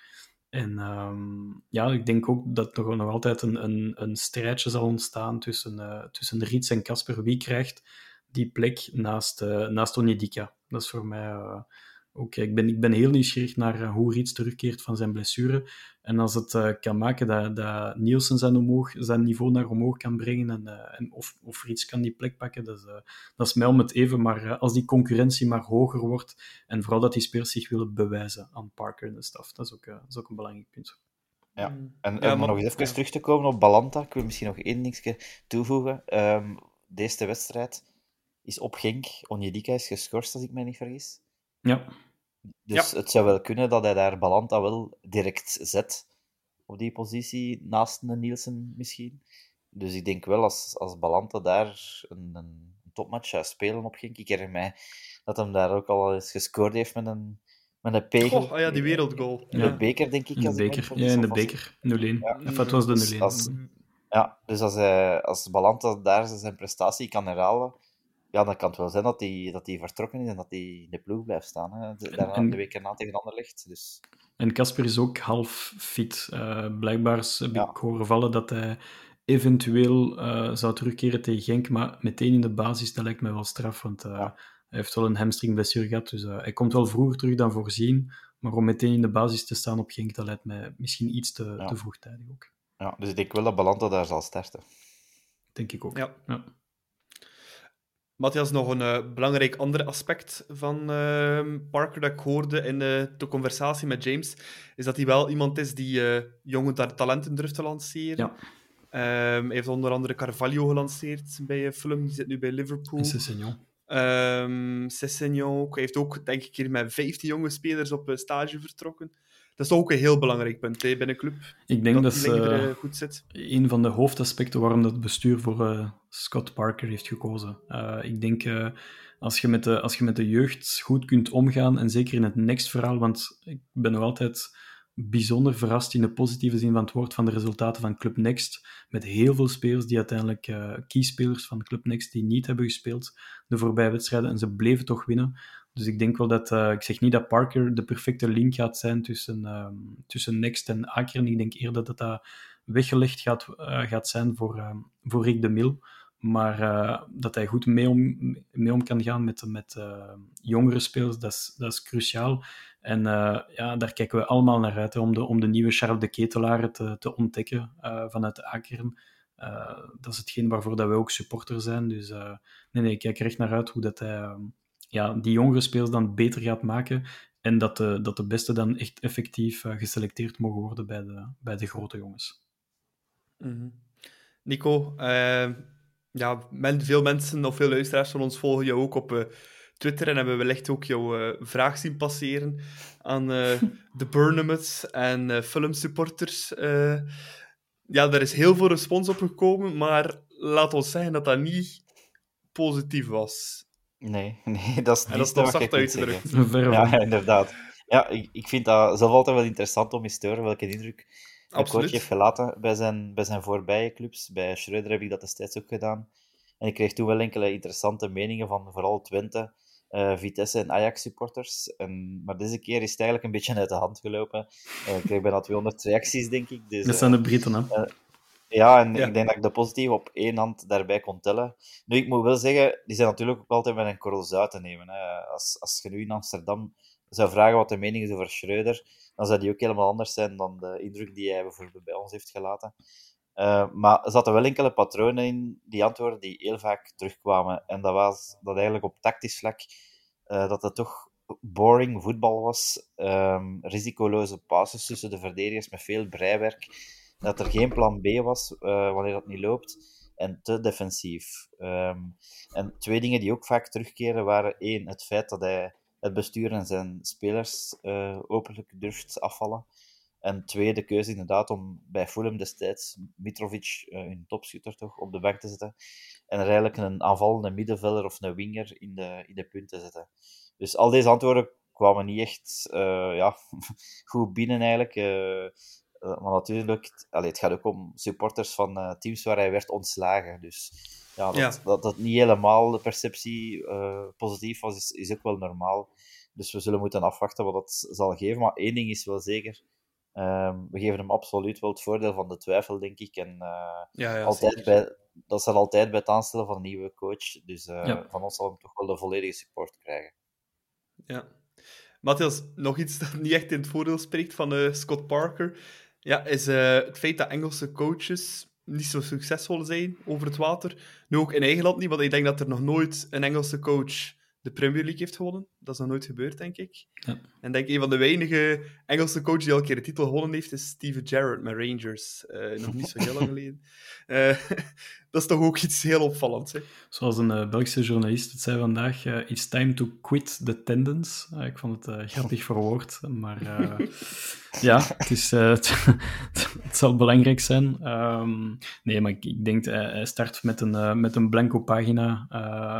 En um, ja, ik denk ook dat er nog altijd een, een, een strijdje zal ontstaan tussen, uh, tussen Riets en Casper. Wie krijgt die plek naast, uh, naast Onidika? Dat is voor mij uh, ook... Ik ben, ik ben heel nieuwsgierig naar hoe Riets terugkeert van zijn blessure. En als het kan maken dat, dat Nielsen zijn, omhoog, zijn niveau naar omhoog kan brengen en, en of, of Riets kan die plek pakken, dat is, dat is mij om het even. Maar als die concurrentie maar hoger wordt en vooral dat die spelers zich willen bewijzen aan Parker en de staf, dat is ook, dat is ook een belangrijk punt. Ja, Mm. en Ja, om nog eens even ja. terug te komen op Balanta, ik wil misschien nog één dingetje toevoegen. Ehm, deze wedstrijd is op Genk. Onjedika is geschorst, als ik me niet vergis. Ja, Dus het zou wel kunnen dat hij daar Balanta wel direct zet op die positie, naast een Nielsen misschien. Dus ik denk wel, als, als Balanta daar een, een topmatch zou spelen op Genk, ik herinner mij dat hem daar ook al eens gescoord heeft met een, met een pegel. Goh, ah ja, die wereldgoal. In Ja. de beker, denk ik. in de beker. Ja, in de beker. 0-1. Ja. Of het was de Dus 0-1. als- Ja, dus als, hij, als Balanta daar zijn prestatie kan herhalen, ja, dan kan het wel zijn dat hij dat hij vertrokken is en dat hij in de ploeg blijft staan. Hè. De, daarna en- de week erna tegen Anderlecht. Dus En Casper is ook half fit. Eh, blijkbaar heb Ja. ik horen vallen dat hij eventueel eh, zou terugkeren tegen Genk, maar meteen in de basis, dat lijkt mij wel straf, want eh, Ja. hij heeft wel een hamstringblessure gehad, dus eh, hij komt wel vroeger terug dan voorzien, maar om meteen in de basis te staan op Genk, dat lijkt mij misschien iets te, Ja. te vroegtijdig ook. ja, dus ik denk wel dat Balanta daar zal starten. Denk ik ook. Ja. Matthias, nog een eh, belangrijk ander aspect van ehm, Parker dat ik hoorde in eh, de conversatie met James, is dat hij wel iemand is die eh, jonge ta- talenten durft te lanceren. Ja. Ehm, hij heeft onder andere Carvalho gelanceerd bij Fulham, die zit nu bij Liverpool. Ehm Sessegnon ook. Hij heeft ook, denk ik, hier met 15 jonge spelers op stage vertrokken. Dat is ook een heel belangrijk punt hè, binnen een club. Ik denk dat, ze, linker, eh, goed zit. een van de hoofdaspecten waarom dat bestuur voor eh, Scott Parker heeft gekozen. Eh, ik denk, eh, als, je met de, als je met de jeugd goed kunt omgaan, en zeker in het Next-verhaal, want ik ben nog altijd bijzonder verrast in de positieve zin van het woord van de resultaten van Club Next, met heel veel spelers die uiteindelijk uh, keyspelers van Club Next die niet hebben gespeeld de voorbije wedstrijden, en ze bleven toch winnen. Dus ik denk wel dat, uh, ik zeg niet dat Parker de perfecte link gaat zijn tussen, uh, tussen Next en Akeren. Ik denk eerder dat dat weggelegd gaat, uh, gaat zijn voor, uh, voor Rick de Mil. Maar uh, dat hij goed mee om, mee om kan gaan met, met jongere spelers, dat is, dat is cruciaal. En ja, daar kijken we allemaal naar uit, om, de, om de nieuwe Charles de Ketelaar te, te ontdekken vanuit de dat is hetgeen waarvoor dat we ook supporter zijn. Dus nee, nee, ik kijk er echt naar uit hoe dat hij uh, ja, die jongere spelers dan beter gaat maken. En dat de, dat de beste dan echt effectief uh, geselecteerd mogen worden bij de, bij de grote jongens. Mm -hmm. Nico, uh, ja, men, veel mensen of veel luisteraars van ons volgen jou ook op uh, Twitter en hebben wellicht ook jouw uh, vraag zien passeren aan de Burnhams en Fulham supporters. ja, er is heel veel respons op gekomen, maar laat ons zeggen dat dat niet positief was. Nee, nee dat is niet dat is toch zacht uitgedrukt. Ja, inderdaad. Ja, ik, ik vind dat zelf altijd wel interessant om eens te horen welke indruk coach heeft gelaten bij zijn, bij zijn voorbije clubs. Bij Schreuder heb ik dat destijds ook gedaan. En ik kreeg toen wel enkele interessante meningen van vooral Twente, uh, Vitesse en Ajax supporters. En, maar deze keer is het eigenlijk een beetje uit de hand gelopen. Uh, ik kreeg bijna 200 reacties, denk ik. Dus, dat zijn de Britten, hè? Ja, en ja. ik denk dat ik de positieve op één hand daarbij kon tellen. Nu, ik moet wel zeggen, die zijn natuurlijk ook altijd met een korrel zout te nemen. Hè. Als, als je nu in Amsterdam zou vragen wat de mening is over Schreuder, dan zou die ook helemaal anders zijn dan de indruk die hij bijvoorbeeld bij ons heeft gelaten. Uh, maar er zaten wel enkele patronen in die antwoorden die heel vaak terugkwamen. En dat was dat eigenlijk op tactisch vlak uh, dat het toch boring voetbal was. Um, risicoloze passes tussen de verdedigers met veel breiwerk. Dat er geen plan B was uh, wanneer dat niet loopt. En te defensief. Um, en twee dingen die ook vaak terugkeren waren: één, het feit dat hij het bestuur en zijn spelers uh, openlijk durft afvallen. En twee, de keuze inderdaad om bij Fulham destijds Mitrovic, uh, hun topschutter, toch, op de bank te zetten. En er eigenlijk een aanvallende middenvelder of een winger in de, in de punt te zetten. Dus al deze antwoorden kwamen niet echt ja, goed binnen eigenlijk. Maar natuurlijk, allee, het gaat ook om supporters van uh, teams waar hij werd ontslagen. Dus ja, dat, ja. dat, dat niet helemaal de perceptie uh, positief was, is, is ook wel normaal. Dus we zullen moeten afwachten wat dat zal geven. Maar één ding is wel zeker. Um, we geven hem absoluut wel het voordeel van de twijfel, denk ik. En uh, ja, ja, altijd bij, dat zal altijd bij het aanstellen van een nieuwe coach. Dus ja. van ons zal hem toch wel de volledige support krijgen. Ja. Matthias, nog iets dat niet echt in het voordeel spreekt van uh, Scott Parker, ja, is het feit dat Engelse coaches niet zo succesvol zijn over het water. Nu ook in eigen land niet, want ik denk dat er nog nooit een Engelse coach de Premier League heeft gewonnen. Dat is nog nooit gebeurd, denk ik. Ja. En denk een van de weinige Engelse coaches die al een keer de titel gewonnen heeft, is Steven Gerrard met Rangers. Eh, nog niet zo heel lang geleden. Eh, dat is toch ook iets heel opvallends. Hè? Zoals een uh, Belgische journalist het zei vandaag, uh, it's time to quit the tendons. Uh, ik vond het grappig verwoord, maar ja, het, is, het, het, zal belangrijk zijn. Um, nee, maar ik, ik denk, hij start met een, met een blanco pagina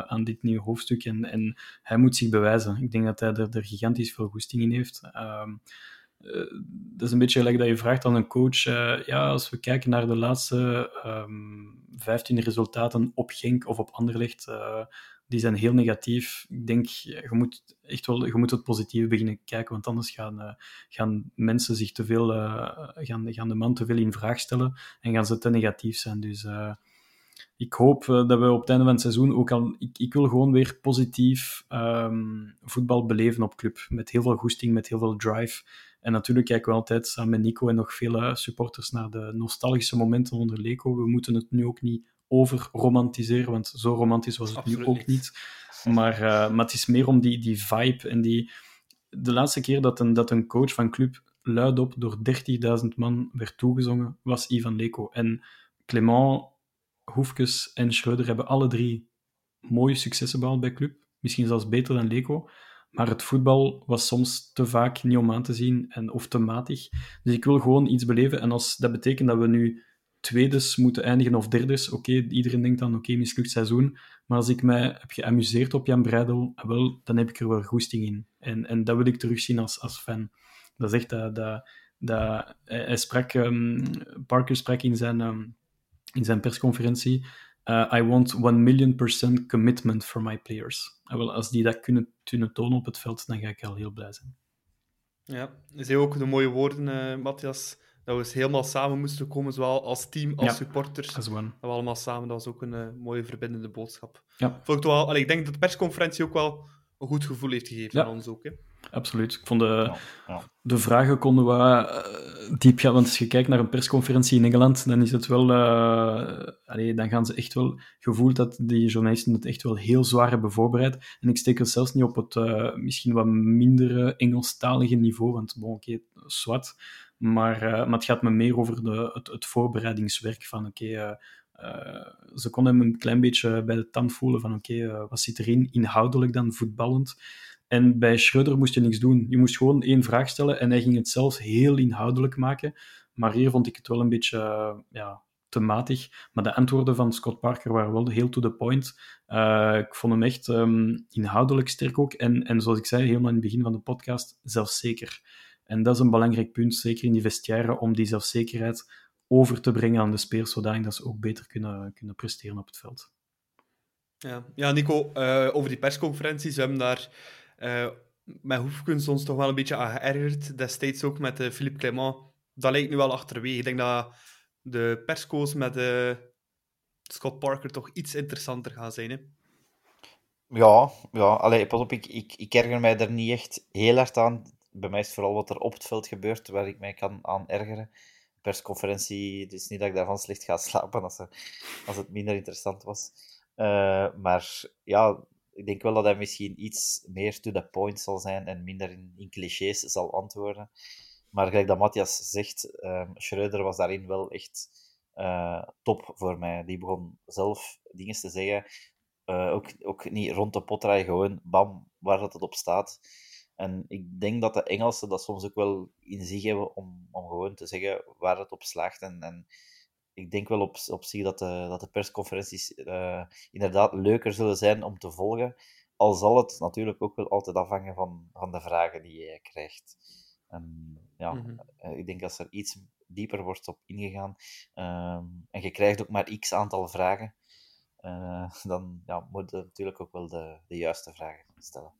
aan dit nieuwe hoofdstuk en, en hij moet zich bewijzen. Ik denk dat hij er, er gigantisch veel goesting in heeft. Um, dat is een beetje gelijk dat je vraagt aan een coach. Uh, ja, als we kijken naar de laatste um, 15 resultaten op Genk of op Anderlecht, uh, die zijn heel negatief. Ik denk, je moet echt wel je moet het positieve beginnen kijken, want anders gaan, gaan mensen zich te veel, gaan, gaan de man te veel in vraag stellen en gaan ze te negatief zijn. Dus ik hoop dat we op het einde van het seizoen ook al. Ik, ik wil gewoon weer positief um, voetbal beleven op club. Met heel veel goesting, met heel veel drive. En natuurlijk kijken we altijd samen met Nico en nog vele supporters naar de nostalgische momenten onder Leco. We moeten het nu ook niet over romantiseren, want zo romantisch was het Absoluut nu ook niet. Maar, uh, maar het is meer om die, die vibe en die... De laatste keer dat een, dat een coach van club luidop door 30.000 man werd toegezongen, was Ivan Leco. En Clement, Hoefkes en Schreuder hebben alle drie mooie successen behaald bij club. Misschien zelfs beter dan Leco. Maar het voetbal was soms te vaak niet om aan te zien en, of te matig. Dus ik wil gewoon iets beleven. En als dat betekent dat we nu tweedes moeten eindigen of derdes, oké, iedereen denkt dan, oké, mislukt seizoen. Maar als ik mij heb geamuseerd op Jan Breidel, ah, wel, dan heb ik er wel goesting in. En, en dat wil ik terugzien als, als fan. Dat is echt dat... dat, dat um, Parker sprak in zijn, um, in zijn persconferentie uh, I want 1 million percent commitment for my players. En wel, als die dat kunnen, kunnen tonen op het veld, dan ga ik al heel blij zijn. Ja, je zei ook de mooie woorden, uh, Matthias, dat we eens helemaal samen moesten komen, zowel als team als ja, supporters. Dat we allemaal samen, dat was ook een uh, mooie verbindende boodschap. Ja. Vond ik, wel, allee, ik denk dat de persconferentie ook wel een goed gevoel heeft gegeven ja. aan ons ook. Hè. Absoluut. Ik vond de, ja, de vragen konden we uh, diep gaan. Want als je kijkt naar een persconferentie in Engeland, dan is het wel. Uh, allee, dan gaan ze echt wel. gevoeld dat die journalisten het echt wel heel zwaar hebben voorbereid. En ik steek het zelfs niet op het uh, misschien wat minder Engelstalige niveau. Want bon, oké, okay, zwart. Maar, maar het gaat me meer over de, het, het voorbereidingswerk van oké. Okay, uh, ze konden hem een klein beetje bij de tand voelen van oké, okay, uh, wat zit erin, inhoudelijk dan, voetballend. En bij Schreuder moest je niks doen. Je moest gewoon één vraag stellen en hij ging het zelfs heel inhoudelijk maken. Maar hier vond ik het wel een beetje uh, ja, te matig. Maar de antwoorden van Scott Parker waren wel heel to the point. ik vond hem echt um, inhoudelijk sterk ook. En, en zoals ik zei, helemaal in het begin van de podcast, zelfzeker. En dat is een belangrijk punt, zeker in die vestiaire, om die zelfzekerheid over te brengen aan de spelers, zodat ze ook beter kunnen, kunnen presteren op het veld. Ja, ja Nico, uh, over die persconferenties, we hebben daar uh, met Hoefkens ons toch wel een beetje aan geërgerd. Destijds ook met uh, Philippe Clement. Dat lijkt nu wel achterwege. Ik denk dat de persco's met Scott Parker toch iets interessanter gaan zijn. Hè? Ja, ja. Allee, pas op, ik, ik, ik erger mij er niet echt heel hard aan. Bij mij is vooral wat er op het veld gebeurt waar ik mij kan aan ergeren persconferentie. Is niet dat ik daarvan slecht ga slapen als, er, als het minder interessant was. Uh, maar ja, ik denk wel dat hij misschien iets meer to the point zal zijn en minder in, in clichés zal antwoorden. Maar gelijk dat Matthias zegt, um, Schreuder was daarin wel echt uh, top voor mij. Die begon zelf dingen te zeggen. Uh, ook, ook niet rond de pot draaien, gewoon bam, waar dat het op staat. En ik denk dat de Engelsen dat soms ook wel in zich hebben om, om gewoon te zeggen waar het op slaagt. En, en ik denk wel op, op zich dat de, dat de persconferenties uh, inderdaad leuker zullen zijn om te volgen. Al zal het natuurlijk ook wel altijd afhangen van, van de vragen die je krijgt. En ja, mm -hmm. ik denk als er iets dieper wordt op ingegaan um, en je krijgt ook maar x aantal vragen, uh, dan ja, moet je natuurlijk ook wel de, de juiste vragen stellen.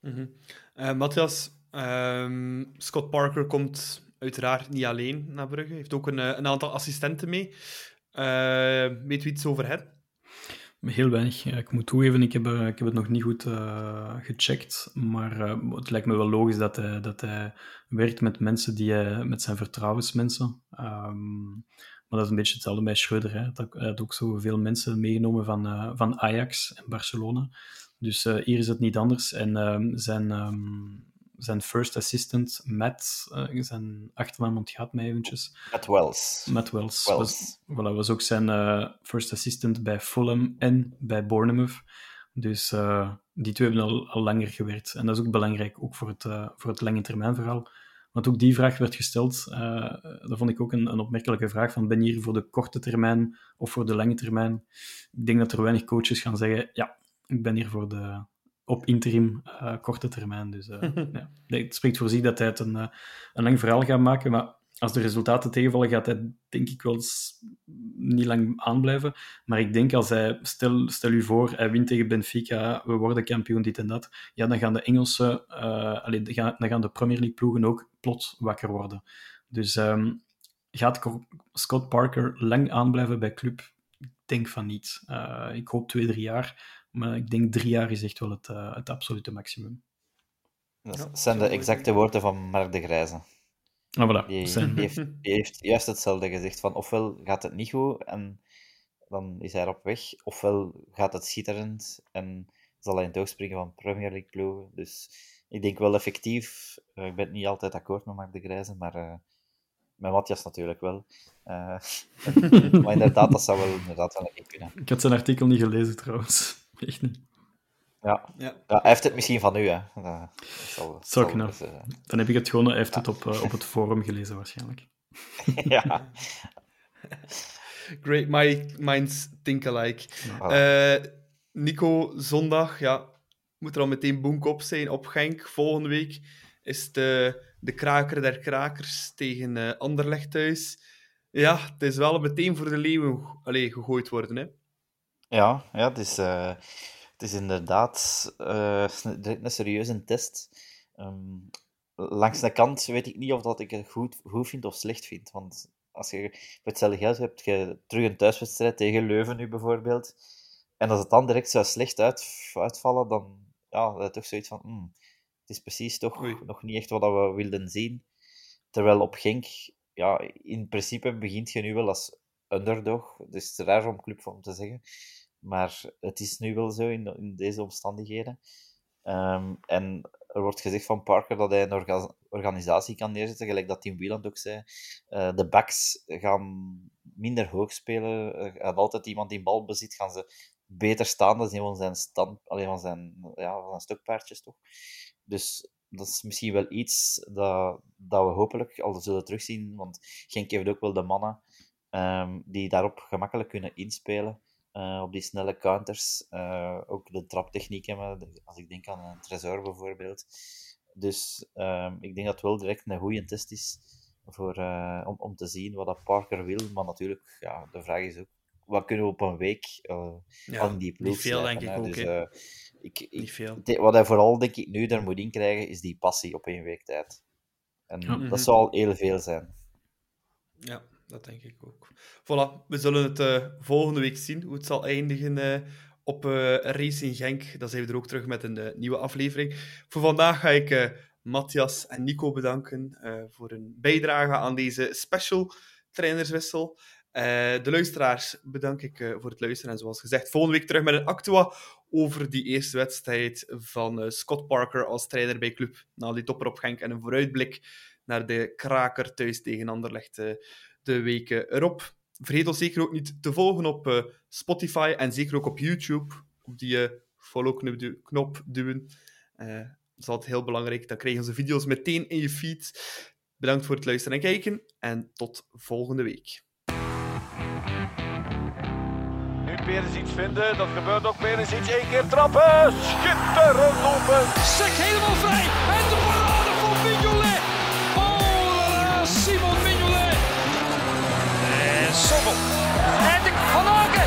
Mm -hmm. uh, Matthias, um, Scott Parker komt uiteraard niet alleen naar Brugge. Hij heeft ook een, een aantal assistenten mee. Uh, weet u iets over hen? Heel weinig. Ik moet toegeven, ik heb, ik heb het nog niet goed gecheckt. Maar het lijkt me wel logisch dat hij, dat werkt met mensen die met zijn vertrouwensmensen. Um, Maar dat is een beetje hetzelfde bij Schreuder. Hè. Dat, hij had ook zoveel mensen meegenomen van, van Ajax en Barcelona. Dus hier is het niet anders. En ehm, zijn, um, zijn first assistant, Matt, uh, zijn achternaam ontgaat mij eventjes. Matt Wells. Matt Wells. Wells. Was, voilà, was ook zijn first assistant bij Fulham en bij Bournemouth. Dus die twee hebben al, al langer gewerkt. En dat is ook belangrijk, ook voor het, voor het lange termijn verhaal. Want ook die vraag werd gesteld. Dat vond ik ook een, een, opmerkelijke vraag. Van, ben je hier voor de korte termijn of voor de lange termijn? Ik denk dat er weinig coaches gaan zeggen, ja, ik ben hier voor de op interim uh, korte termijn. Dus uh, ja. het spreekt voor zich dat hij het een, een lang verhaal gaat maken. Maar als de resultaten tegenvallen, gaat hij denk ik wel niet lang aanblijven. Maar ik denk als hij, stel, stel u voor, hij wint tegen Benfica, we worden kampioen, dit en dat. Ja, dan gaan de Engelse, uh, allee, dan gaan de Premier League ploegen ook plots wakker worden. Dus um, gaat Scott Parker lang aanblijven bij club? Ik denk van niet. Ik hoop twee, drie jaar. Maar ik denk drie jaar is echt wel het, uh, het absolute maximum. Dat zijn de exacte woorden van Mark de Grijze. Ah, voilà. Die, die, heeft, die, heeft, juist hetzelfde gezegd. Van ofwel gaat het niet goed en dan is hij op weg, ofwel gaat het schitterend en zal hij in het oog springen van Premier League ploegen. Dus ik denk wel effectief. Uh, ik ben het niet altijd akkoord met Mark de Grijze, maar uh, met Matthias natuurlijk wel. Uh, maar inderdaad, dat zou wel inderdaad wel een kunnen. Ik had zijn artikel niet gelezen trouwens. Echt niet. Ja. ja. ja. hij heeft het misschien van u, hè. Dat zal, zal kunnen. Dus, uh... Dan heb ik het gewoon, hij heeft het op, uh, op het forum gelezen waarschijnlijk. ja. Great my, minds think alike. Uh, Nico, zondag, ja, moet er al meteen boek op zijn op Genk. Volgende week is de, de kraker der krakers tegen uh, Anderlecht thuis. Ja, het is wel meteen voor de leeuwen allee, gegooid worden, hè. Ja, ja het is... Uh het is inderdaad uh, een serieuze test. Um, langs de kant weet ik niet of dat ik het goed, goed vind of slecht vind. Want als je met hetzelfde geld hebt, je terug een thuiswedstrijd tegen Leuven nu bijvoorbeeld, en als het dan direct zou slecht uit, uitvallen, dan ja, dat is toch zoiets van, hmm, het is precies toch nog niet echt wat we wilden zien. Terwijl op Genk, ja, in principe begint je nu wel als underdog. Dus het is raar om club te zeggen. Maar het is nu wel zo in, in deze omstandigheden. Ehm, en er wordt gezegd van Parker dat hij een organisatie kan neerzetten, gelijk dat Tim Wieland ook zei. Uh, de backs gaan minder hoog spelen. Gaat altijd iemand in balbezit, gaan ze beter staan. Dat is een van zijn, stand, alleen van zijn, ja, van zijn stokpaardjes toch. Dus dat is misschien wel iets dat, dat we hopelijk al zullen terugzien. Want Genk heeft ook wel de mannen um, die daarop gemakkelijk kunnen inspelen. Uh, op die snelle counters. Uh, ook de traptechnieken, als ik denk aan een Tresor bijvoorbeeld. Dus um, ik denk dat het wel direct een goede test is voor, uh, om, om te zien wat dat Parker wil. Maar natuurlijk, ja, de vraag is ook, wat kunnen we op een week ja, van die ploeg Niet veel, denk ik ook. Dus, ik, ik, niet veel. Wat hij vooral, denk ik, nu er moet in krijgen, is die passie op één week tijd. En ja. dat zal al heel veel zijn. Ja, dat denk ik ook. Voilà, we zullen het uh, volgende week zien hoe het zal eindigen uh, op uh, Racing Genk. Dan zijn we er ook terug met een nieuwe aflevering. Voor vandaag ga ik Matthias en Nico bedanken voor hun bijdrage aan deze special trainerswissel. de luisteraars bedank ik voor het luisteren. En zoals gezegd, volgende week terug met een actua over die eerste wedstrijd van Scott Parker als trainer bij Club. Na die topper op Genk en een vooruitblik naar de kraker thuis tegen Anderlecht de weken erop. Vergeet ons zeker ook niet te volgen op uh, Spotify en zeker ook op YouTube. Op die uh, follow-knop duwen. Uh, dat is altijd heel belangrijk. Dan krijg je onze video's meteen in je feed. Bedankt voor het luisteren en kijken. En tot volgende week. Nu iets vinden. Dat gebeurt ook iets. Eén keer trappen. Schitterend open. Sek helemaal vrij. Sommel. En de Van.